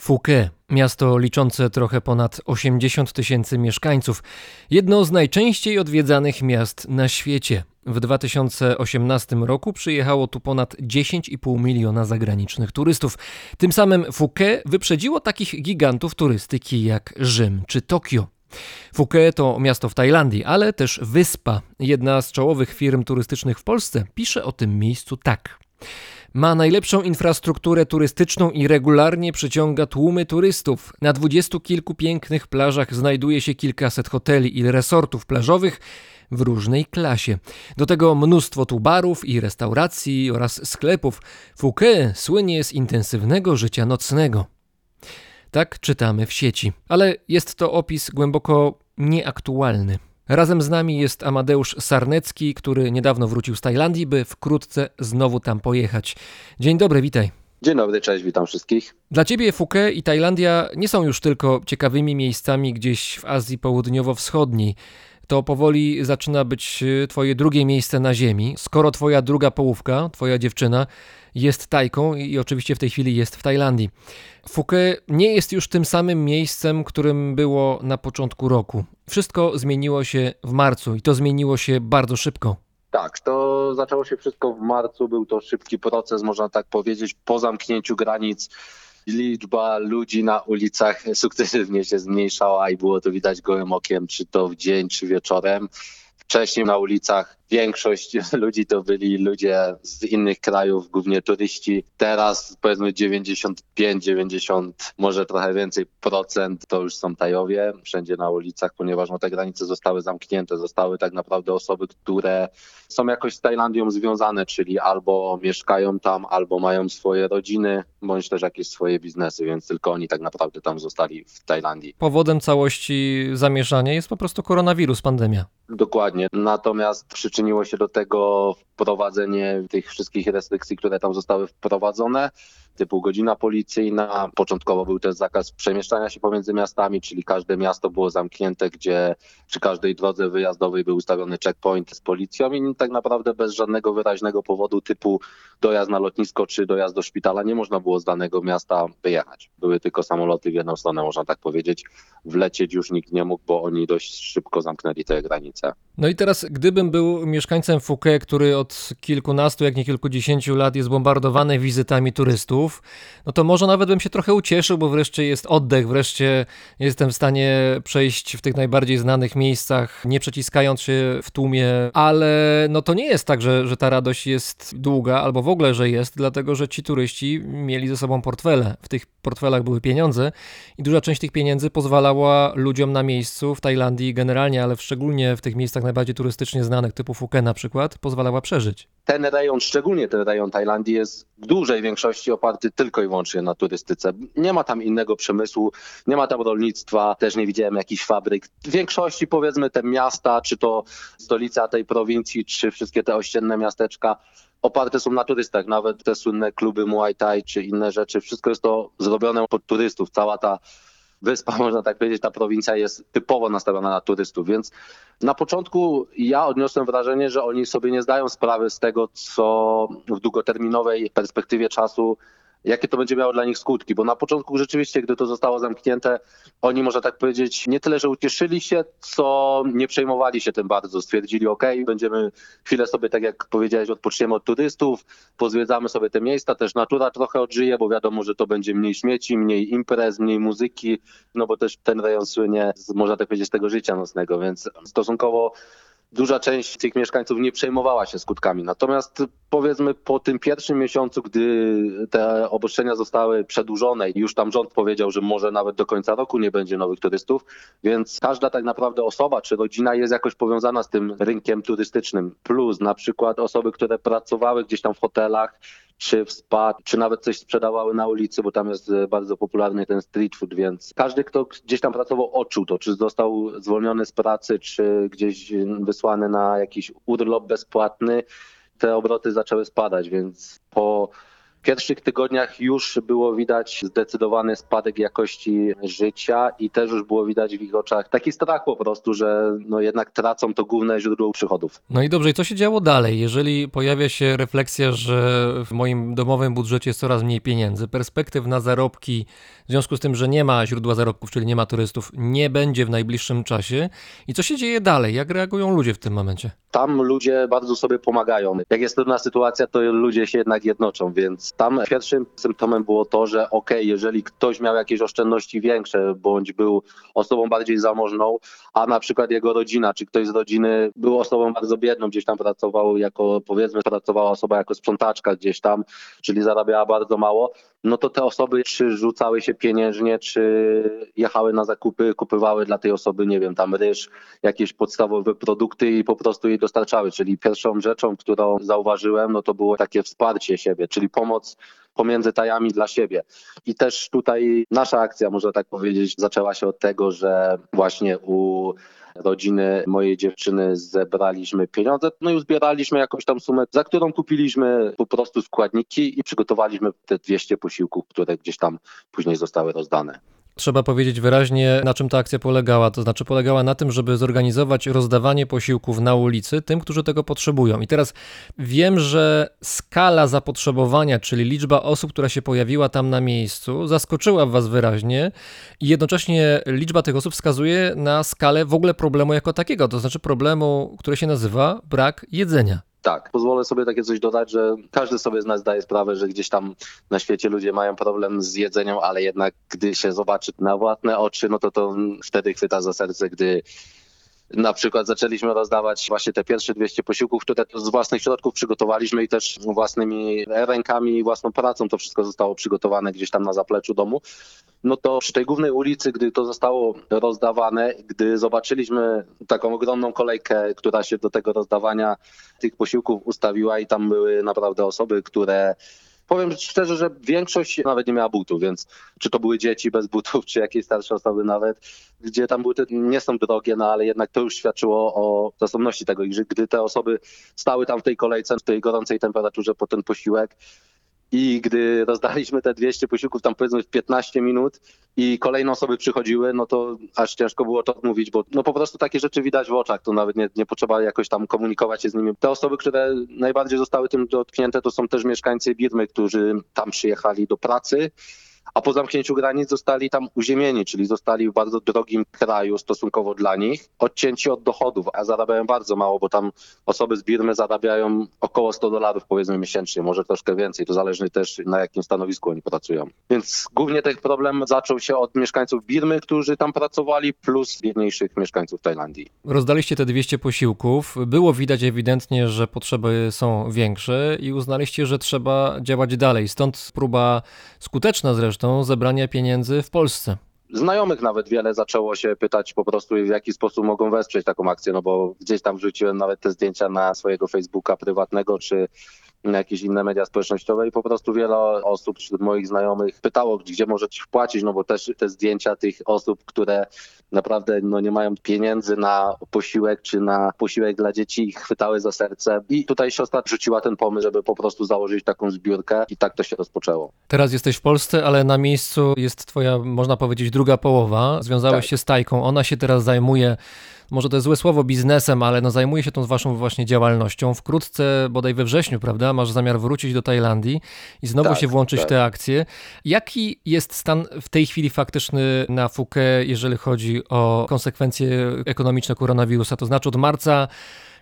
Fouquet, miasto liczące trochę ponad 80 tysięcy mieszkańców, jedno z najczęściej odwiedzanych miast na świecie. W 2018 roku przyjechało tu ponad 10,5 miliona zagranicznych turystów. Tym samym Fouquet wyprzedziło takich gigantów turystyki jak Rzym czy Tokio. Phuket to miasto w Tajlandii, ale też wyspa. Jedna z czołowych firm turystycznych w Polsce pisze o tym miejscu tak. Ma najlepszą infrastrukturę turystyczną i regularnie przyciąga tłumy turystów. Na dwudziestu kilku pięknych plażach znajduje się kilkaset hoteli i resortów plażowych w różnej klasie. Do tego mnóstwo tu barów i restauracji oraz sklepów. Phuket słynie z intensywnego życia nocnego. Tak czytamy w sieci, ale jest to opis głęboko nieaktualny. Razem z nami jest Amadeusz Sarnecki, który niedawno wrócił z Tajlandii, by wkrótce znowu tam pojechać. Dzień dobry, witaj. Dzień dobry, cześć, witam wszystkich. Dla ciebie Phuket i Tajlandia nie są już tylko ciekawymi miejscami gdzieś w Azji Południowo-Wschodniej. to powoli zaczyna być y, twoje drugie miejsce na ziemi. Skoro twoja druga połówka, twoja dziewczyna, jest Tajką i oczywiście w tej chwili jest w Tajlandii. Phuket nie jest już tym samym miejscem, którym było na początku roku. Wszystko zmieniło się w marcu i to zmieniło się bardzo szybko. Tak, to zaczęło się wszystko w marcu. Był to szybki proces, można tak powiedzieć. Po zamknięciu granic liczba ludzi na ulicach (laughs) sukcesywnie się zmniejszała i było to widać gołym okiem, czy to w dzień, czy wieczorem. Wcześniej na ulicach większość (laughs) ludzi to byli ludzie z innych krajów, głównie turyści. Teraz powiedzmy 95, 90, może trochę więcej procent to już są Tajowie wszędzie na ulicach, ponieważ no, te granice zostały zamknięte. Zostały tak naprawdę osoby, które są jakoś z Tajlandią związane, czyli albo mieszkają tam, albo mają swoje rodziny, bądź też jakieś swoje biznesy, więc tylko oni tak naprawdę tam zostali w Tajlandii. Powodem całości zamieszania jest po prostu koronawirus, pandemia. Dokładnie. Natomiast przyczyniło się do tego wprowadzenie tych wszystkich restrykcji, które tam zostały wprowadzone, typu godzina policyjna. Początkowo był też zakaz przemieszczania się pomiędzy miastami, czyli każde miasto było zamknięte, gdzie przy każdej drodze wyjazdowej był ustawiony checkpoint z policją i tak naprawdę bez żadnego wyraźnego powodu typu dojazd na lotnisko czy dojazd do szpitala nie można było z danego miasta wyjechać. Były tylko samoloty w jedną stronę, można tak powiedzieć. Wlecieć już nikt nie mógł, bo oni dość szybko zamknęli te granice. No i teraz, gdybym był mieszkańcem Phuket, który od kilkunastu, jak nie kilkudziesięciu lat jest bombardowany wizytami turystów, no to może nawet bym się trochę ucieszył, bo wreszcie jest oddech, wreszcie jestem w stanie przejść w tych najbardziej znanych miejscach, nie przeciskając się w tłumie, ale no to nie jest tak, że, że ta radość jest długa, albo w ogóle, że jest, dlatego że ci turyści mieli ze sobą portfele. W tych portfelach były pieniądze i duża część tych pieniędzy pozwalała ludziom na miejscu w Tajlandii generalnie, ale szczególnie w tych miejscach najbardziej turystycznie znanych, typu Phuket na przykład, pozwalała przeżyć. Ten rejon, szczególnie ten rejon Tajlandii jest w dużej większości oparty tylko i wyłącznie na turystyce. Nie ma tam innego przemysłu, nie ma tam rolnictwa, też nie widziałem jakichś fabryk. W większości powiedzmy te miasta, czy to stolica tej prowincji, czy wszystkie te ościenne miasteczka, oparte są na turystach. Nawet te słynne kluby Muay Thai, czy inne rzeczy, wszystko jest to zrobione pod turystów. Cała ta wyspa, (laughs) można tak powiedzieć, ta prowincja jest typowo nastawiona na turystów, więc na początku ja odniosłem wrażenie, że oni sobie nie zdają sprawy z tego, co w długoterminowej perspektywie czasu jakie to będzie miało dla nich skutki, bo na początku rzeczywiście, gdy to zostało zamknięte, oni, można tak powiedzieć, nie tyle, że ucieszyli się, co nie przejmowali się tym bardzo. Stwierdzili, ok, będziemy chwilę sobie, tak jak powiedziałeś, odpoczniemy od turystów, pozwiedzamy sobie te miejsca, też natura trochę odżyje, bo wiadomo, że to będzie mniej śmieci, mniej imprez, mniej muzyki, no bo też ten rejon słynie, z, można tak powiedzieć, tego życia nocnego, więc stosunkowo duża część tych mieszkańców nie przejmowała się skutkami. Natomiast powiedzmy po tym pierwszym miesiącu, gdy te obostrzenia zostały przedłużone i już tam rząd powiedział, że może nawet do końca roku nie będzie nowych turystów, więc każda tak naprawdę osoba czy rodzina jest jakoś powiązana z tym rynkiem turystycznym. Plus na przykład osoby, które pracowały gdzieś tam w hotelach, czy w spa, czy nawet coś sprzedawały na ulicy, bo tam jest e, bardzo popularny ten street food, więc każdy, kto gdzieś tam pracował, odczuł to, czy został zwolniony z pracy, czy gdzieś wysłany na jakiś urlop bezpłatny, te obroty zaczęły spadać, więc po pierwszych tygodniach już było widać zdecydowany spadek jakości życia i też już było widać w ich oczach taki strach po prostu, że no jednak tracą to główne źródło przychodów. No i dobrze, i co się działo dalej? Jeżeli pojawia się refleksja, że w moim domowym budżecie jest coraz mniej pieniędzy, perspektyw na zarobki, w związku z tym, że nie ma źródła zarobków, czyli nie ma turystów, nie będzie w najbliższym czasie. I co się dzieje dalej? Jak reagują ludzie w tym momencie? Tam ludzie bardzo sobie pomagają. Jak jest trudna sytuacja, to ludzie się jednak jednoczą, więc tam pierwszym symptomem było to, że ok, jeżeli ktoś miał jakieś oszczędności większe, bądź był osobą bardziej zamożną, a na przykład jego rodzina, czy ktoś z rodziny był osobą bardzo biedną, gdzieś tam pracował jako, powiedzmy, pracowała osoba jako sprzątaczka gdzieś tam, czyli zarabiała bardzo mało, no to te osoby czy rzucały się pieniężnie, czy jechały na zakupy, kupywały dla tej osoby, nie wiem, tam ryż, jakieś podstawowe produkty i po prostu jej dostarczały. Czyli pierwszą rzeczą, którą zauważyłem, no to było takie wsparcie siebie, czyli pomoc pomiędzy tajami dla siebie. I też tutaj nasza akcja, można tak powiedzieć, zaczęła się od tego, że właśnie u rodziny mojej dziewczyny zebraliśmy pieniądze, no i uzbieraliśmy jakąś tam sumę, za którą kupiliśmy po prostu składniki i przygotowaliśmy te 200 posiłków, które gdzieś tam później zostały rozdane. Trzeba powiedzieć wyraźnie, na czym ta akcja polegała. To znaczy, polegała na tym, żeby zorganizować rozdawanie posiłków na ulicy tym, którzy tego potrzebują. I teraz wiem, że skala zapotrzebowania, czyli liczba osób, która się pojawiła tam na miejscu, zaskoczyła Was wyraźnie i jednocześnie liczba tych osób wskazuje na skalę w ogóle problemu jako takiego, to znaczy problemu, który się nazywa brak jedzenia. Tak, pozwolę sobie takie coś dodać, że każdy sobie z nas zdaje sprawę, że gdzieś tam na świecie ludzie mają problem z jedzeniem, ale jednak gdy się zobaczy na własne oczy, no to to wtedy chwyta za serce, gdy na przykład zaczęliśmy rozdawać właśnie te pierwsze 200 posiłków, które z własnych środków przygotowaliśmy i też własnymi rękami, własną pracą to wszystko zostało przygotowane gdzieś tam na zapleczu domu. No to przy tej głównej ulicy, gdy to zostało rozdawane, gdy zobaczyliśmy taką ogromną kolejkę, która się do tego rozdawania tych posiłków ustawiła i tam były naprawdę osoby, które Powiem szczerze, że większość nawet nie miała butów, więc czy to były dzieci bez butów, czy jakieś starsze osoby nawet, gdzie tam buty nie są drogie, no ale jednak to już świadczyło o zasobności tego, i że gdy te osoby stały tam w tej kolejce, w tej gorącej temperaturze po ten posiłek, i gdy rozdaliśmy te 200 posiłków tam powiedzmy w 15 minut i kolejne osoby przychodziły, no to aż ciężko było to mówić, bo no po prostu takie rzeczy widać w oczach, to nawet nie, nie potrzeba jakoś tam komunikować się z nimi. Te osoby, które najbardziej zostały tym dotknięte, to są też mieszkańcy Birmy, którzy tam przyjechali do pracy a po zamknięciu granic zostali tam uziemieni, czyli zostali w bardzo drogim kraju stosunkowo dla nich, odcięci od dochodów, a zarabiają bardzo mało, bo tam osoby z Birmy zarabiają około 100 dolarów powiedzmy miesięcznie, może troszkę więcej, to zależy też na jakim stanowisku oni pracują. Więc głównie ten problem zaczął się od mieszkańców Birmy, którzy tam pracowali, plus biedniejszych mieszkańców Tajlandii. Rozdaliście te 200 posiłków, było widać ewidentnie, że potrzeby są większe i uznaliście, że trzeba działać dalej. Stąd próba skuteczna zresztą zebrania pieniędzy w Polsce. Znajomych nawet wiele zaczęło się pytać po prostu, w jaki sposób mogą wesprzeć taką akcję, no bo gdzieś tam wrzuciłem nawet te zdjęcia na swojego Facebooka prywatnego, czy na jakieś inne media społecznościowe i po prostu wiele osób wśród moich znajomych pytało, gdzie możecie wpłacić, no bo też te zdjęcia tych osób, które naprawdę no, nie mają pieniędzy na posiłek czy na posiłek dla dzieci, ich chwytały za serce. I tutaj siostra rzuciła ten pomysł, żeby po prostu założyć taką zbiórkę i tak to się rozpoczęło. Teraz jesteś w Polsce, ale na miejscu jest twoja, można powiedzieć, druga połowa. Związałeś Tak. się z Tajką, ona się teraz zajmuje może to jest złe słowo biznesem, ale no zajmuje się tą waszą właśnie działalnością. Wkrótce, bodaj we wrześniu, prawda, masz zamiar wrócić do Tajlandii i znowu Tak, się włączyć w tak. te akcje. Jaki jest stan w tej chwili faktyczny na Fuke, jeżeli chodzi o konsekwencje ekonomiczne koronawirusa? To znaczy od marca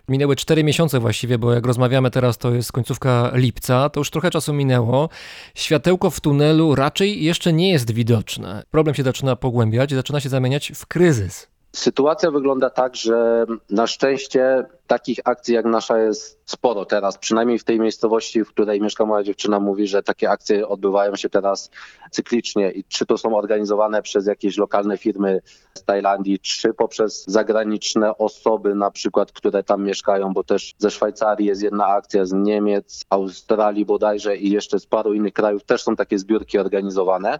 Minęły 4 miesiące właściwie, bo jak rozmawiamy teraz, to jest końcówka lipca, to już trochę czasu minęło. Światełko w tunelu raczej jeszcze nie jest widoczne. Problem się zaczyna pogłębiać, zaczyna się zamieniać w kryzys. Sytuacja wygląda tak, że na szczęście takich akcji jak nasza jest sporo teraz, przynajmniej w tej miejscowości, w której mieszka moja dziewczyna, mówi, że takie akcje odbywają się teraz cyklicznie i czy to są organizowane przez jakieś lokalne firmy z Tajlandii, czy poprzez zagraniczne osoby na przykład, które tam mieszkają, bo też ze Szwajcarii jest jedna akcja, z Niemiec, Australii bodajże i jeszcze z paru innych krajów też są takie zbiórki organizowane.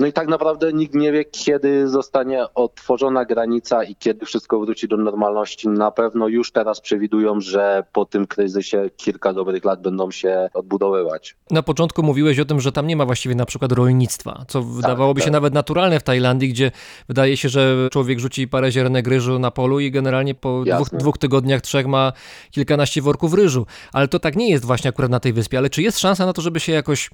No i tak naprawdę nikt nie wie, kiedy zostanie otworzona granica i kiedy wszystko wróci do normalności. Na pewno już teraz przewidują, że po tym kryzysie kilka dobrych lat będą się odbudowywać. Na początku mówiłeś o tym, że tam nie ma właściwie na przykład rolnictwa, co wydawałoby się tak. nawet naturalne w Tajlandii, gdzie wydaje się, że człowiek rzuci parę ziarenek ryżu na polu i generalnie po dwóch, dwóch tygodniach, trzech ma kilkanaście worków ryżu. Ale to tak nie jest właśnie akurat na tej wyspie. Ale czy jest szansa na to, żeby się jakoś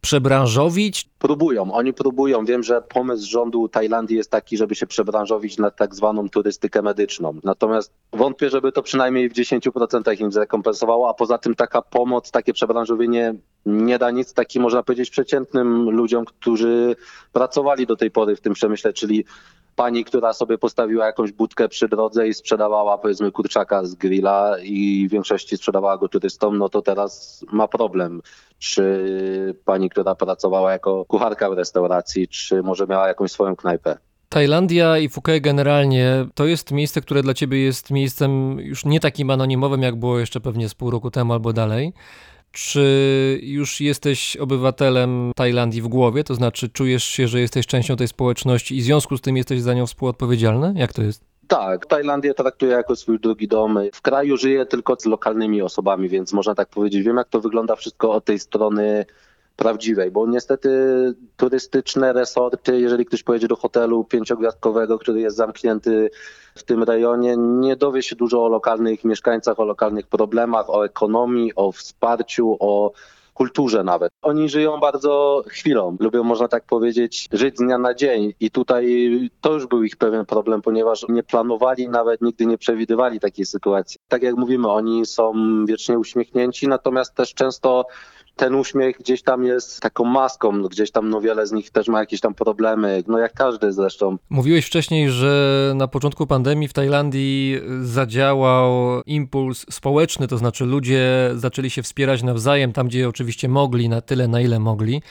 przebranżowić? Próbują, oni próbują. Wiem, że pomysł rządu Tajlandii jest taki, żeby się przebranżowić na tak zwaną turystykę medyczną. Natomiast wątpię, żeby to przynajmniej w 10% im zrekompensowało, a poza tym taka pomoc, takie przebranżowienie nie da nic takim, można powiedzieć, przeciętnym ludziom, którzy pracowali do tej pory w tym przemyśle, czyli pani, która sobie postawiła jakąś budkę przy drodze i sprzedawała powiedzmy kurczaka z grilla i w większości sprzedawała go turystom, no to teraz ma problem. Czy pani, która pracowała jako kucharka w restauracji, czy może miała jakąś swoją knajpę? Tajlandia i Phuket generalnie to jest miejsce, które dla ciebie jest miejscem już nie takim anonimowym, jak było jeszcze pewnie z pół roku temu albo dalej. Czy już jesteś obywatelem Tajlandii w głowie? To znaczy, czujesz się, że jesteś częścią tej społeczności i w związku z tym jesteś za nią współodpowiedzialny? Jak to jest? Tak, Tajlandię traktuję jako swój drugi dom. W kraju żyję tylko z lokalnymi osobami, więc można tak powiedzieć, wiem jak to wygląda wszystko od tej strony prawdziwej, bo niestety turystyczne resorty, jeżeli ktoś pojedzie do hotelu pięciogwiazdkowego, który jest zamknięty w tym rejonie, nie dowie się dużo o lokalnych mieszkańcach, o lokalnych problemach, o ekonomii, o wsparciu, o kulturze nawet. Oni żyją bardzo chwilą, lubią, można tak powiedzieć, żyć z dnia na dzień i tutaj to już był ich pewien problem, ponieważ nie planowali, nawet nigdy nie przewidywali takiej sytuacji. Tak jak mówimy, oni są wiecznie uśmiechnięci, natomiast też często ten uśmiech gdzieś tam jest taką maską, no gdzieś tam no wiele z nich też ma jakieś tam problemy, no jak każdy zresztą. Mówiłeś wcześniej, że na początku pandemii w Tajlandii zadziałał impuls społeczny, to znaczy ludzie zaczęli się wspierać nawzajem, tam gdzie oczywiście mogli, na tyle na ile mogli.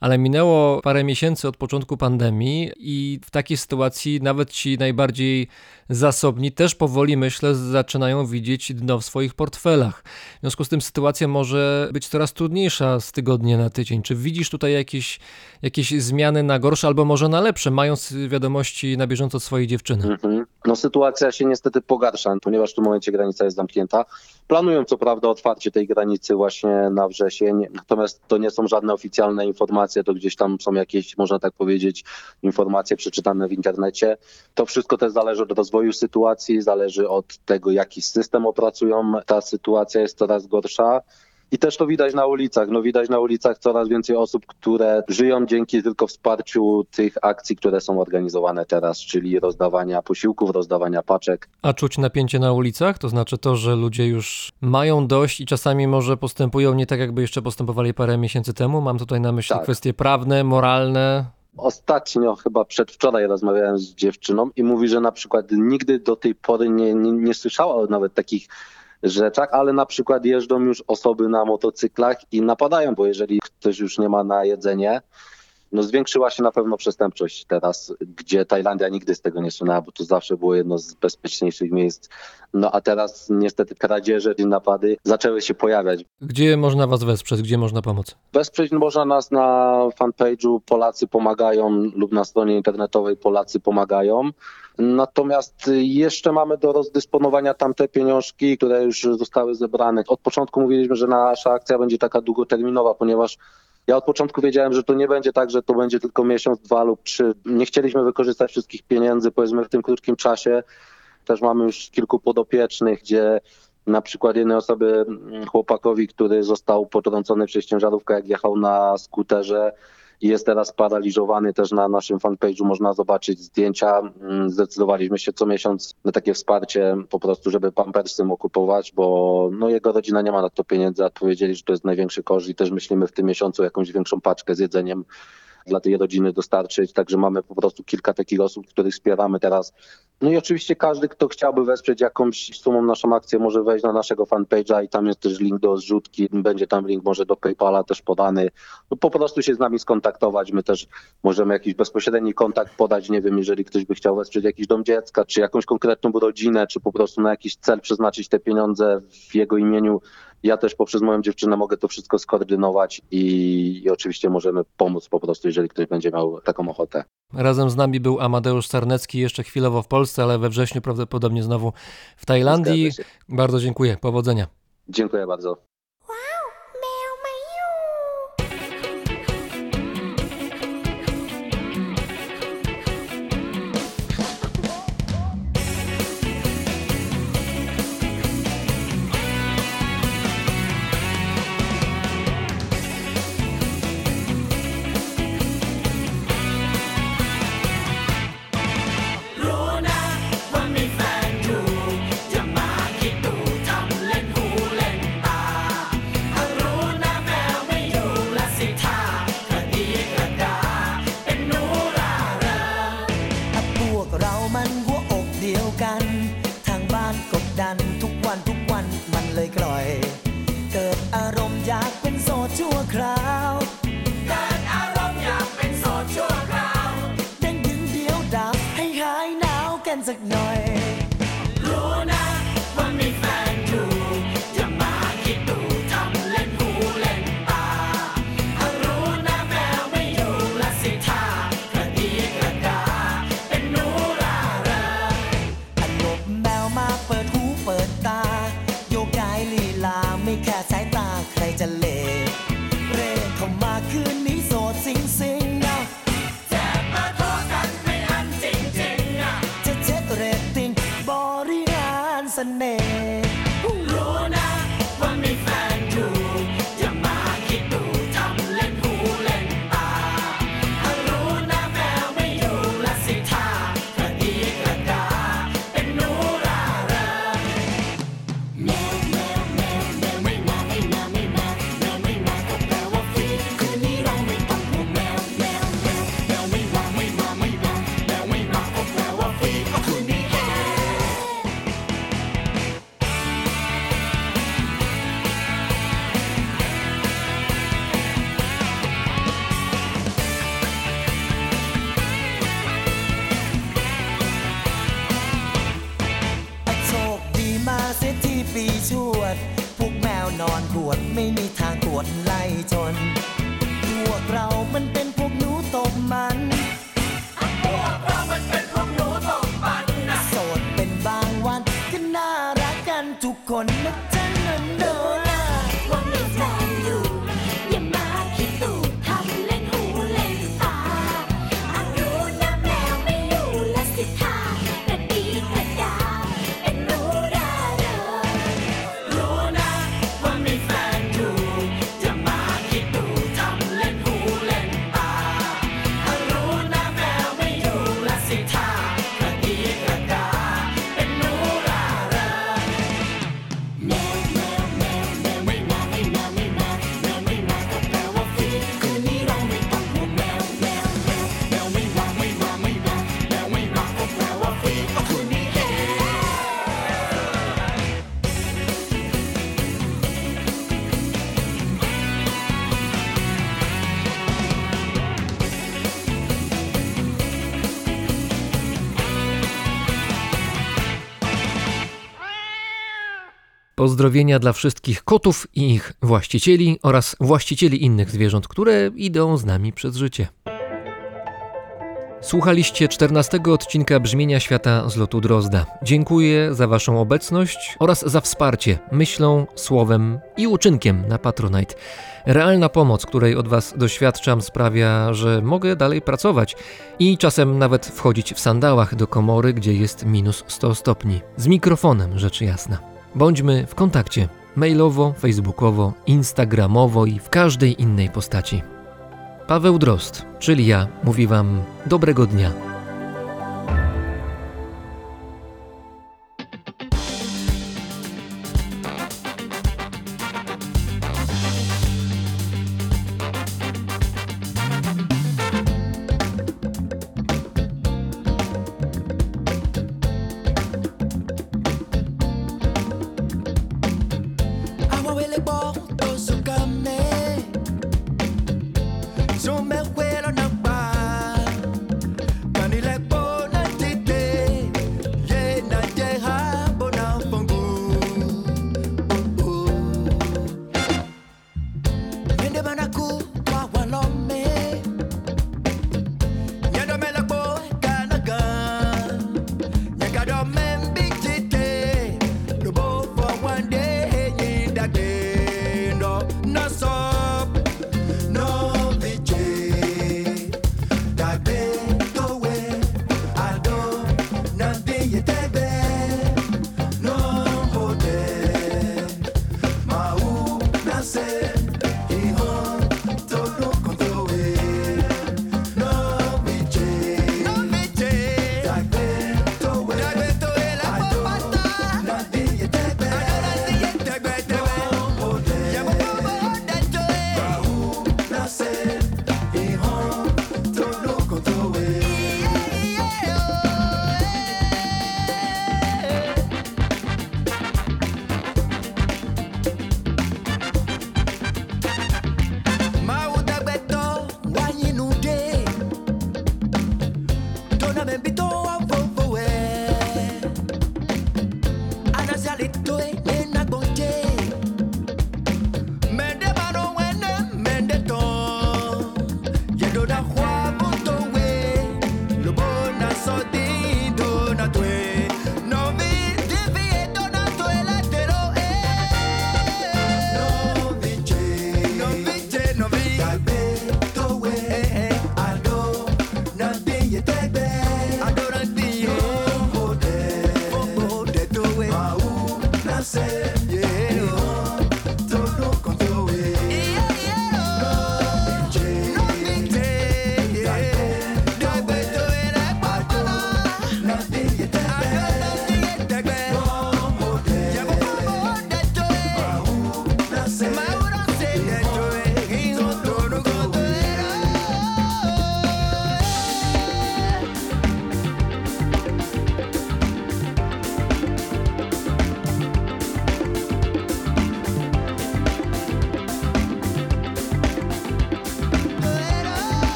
Ale minęło parę miesięcy od początku pandemii, i w takiej sytuacji nawet ci najbardziej zasobni też powoli, myślę, zaczynają widzieć dno w swoich portfelach. W związku z tym sytuacja może być coraz trudniejsza z tygodnia na tydzień. Czy widzisz tutaj jakieś, jakieś zmiany na gorsze albo może na lepsze, mając wiadomości na bieżąco od swojej dziewczyny? Mhm. No sytuacja się niestety pogarsza, ponieważ w tym momencie granica jest zamknięta. Planują co prawda otwarcie tej granicy właśnie na wrzesień, natomiast to nie są żadne oficjalne informacje, to gdzieś tam są jakieś, można tak powiedzieć, informacje przeczytane w internecie. To wszystko też zależy od rozwoju sytuacji, zależy od tego, jaki system opracują. Ta sytuacja jest coraz gorsza. I też to widać na ulicach. No widać na ulicach coraz więcej osób, które żyją dzięki tylko wsparciu tych akcji, które są organizowane teraz, czyli rozdawania posiłków, rozdawania paczek. A czuć napięcie na ulicach? To znaczy to, że ludzie już mają dość i czasami może postępują nie tak, jakby jeszcze postępowali parę miesięcy temu. Mam tutaj na myśli Tak. kwestie prawne, moralne. Ostatnio, chyba przedwczoraj rozmawiałem z dziewczyną i mówi, że na przykład nigdy do tej pory nie, nie, nie słyszała nawet takich rzeczach, ale na przykład jeżdżą już osoby na motocyklach i napadają, bo jeżeli ktoś już nie ma na jedzenie, no zwiększyła się na pewno przestępczość teraz, gdzie Tajlandia nigdy z tego nie słynęła, bo to zawsze było jedno z bezpieczniejszych miejsc. No a teraz niestety kradzieże i napady zaczęły się pojawiać. Gdzie można was wesprzeć? Gdzie można pomóc? Wesprzeć można nas na fanpage'u Polacy Pomagają lub na stronie internetowej Polacy Pomagają. Natomiast jeszcze mamy do rozdysponowania tamte pieniążki, które już zostały zebrane. Od początku mówiliśmy, że nasza akcja będzie taka długoterminowa, ponieważ ja od początku wiedziałem, że to nie będzie tak, że to będzie tylko miesiąc, dwa lub trzy. Nie chcieliśmy wykorzystać wszystkich pieniędzy, powiedzmy, w tym krótkim czasie. Też mamy już kilku podopiecznych, gdzie na przykład jednej osoby, mm, chłopakowi, który został potrącony przez ciężarówkę, jak jechał na skuterze i jest teraz paraliżowany też na naszym fanpage'u można zobaczyć zdjęcia. Mm, Zdecydowaliśmy się co miesiąc na takie wsparcie po prostu, żeby pampersy mu kupować, bo no, jego rodzina nie ma na to pieniędzy, a powiedzieli, że to jest największy koszt i też myślimy w tym miesiącu jakąś większą paczkę z jedzeniem dla tej rodziny dostarczyć. Także mamy po prostu kilka takich osób, których wspieramy teraz. No i oczywiście każdy, kto chciałby wesprzeć jakąś sumą naszą akcję, może wejść na naszego fanpage'a i tam jest też link do zrzutki. Będzie tam link może do PayPala też podany. No po prostu się z nami skontaktować. My też możemy jakiś bezpośredni kontakt podać. Nie wiem, jeżeli ktoś by chciał wesprzeć jakiś dom dziecka, czy jakąś konkretną rodzinę, czy po prostu na jakiś cel przeznaczyć te pieniądze w jego imieniu. Ja też poprzez moją dziewczynę mogę to wszystko skoordynować i, i oczywiście możemy pomóc po prostu, jeżeli ktoś będzie miał taką ochotę. Razem z nami był Amadeusz Sarnecki, jeszcze chwilowo w Polsce, ale we wrześniu prawdopodobnie znowu w Tajlandii. Bardzo dziękuję. Powodzenia. Dziękuję bardzo. ดันทุกวันทุก Pozdrowienia dla wszystkich kotów i ich właścicieli oraz właścicieli innych zwierząt, które idą z nami przez życie. Słuchaliście 14 odcinka Brzmienia Świata z lotu Drozda. Dziękuję za Waszą obecność oraz za wsparcie myślą, słowem i uczynkiem na Patronite. Realna pomoc, której od Was doświadczam, sprawia, że mogę dalej pracować i czasem nawet wchodzić w sandałach do komory, gdzie jest minus 100 stopni. Z mikrofonem, rzecz jasna. Bądźmy w kontakcie mailowo, facebookowo, instagramowo i w każdej innej postaci. Paweł Drost, czyli ja, mówi Wam dobrego dnia.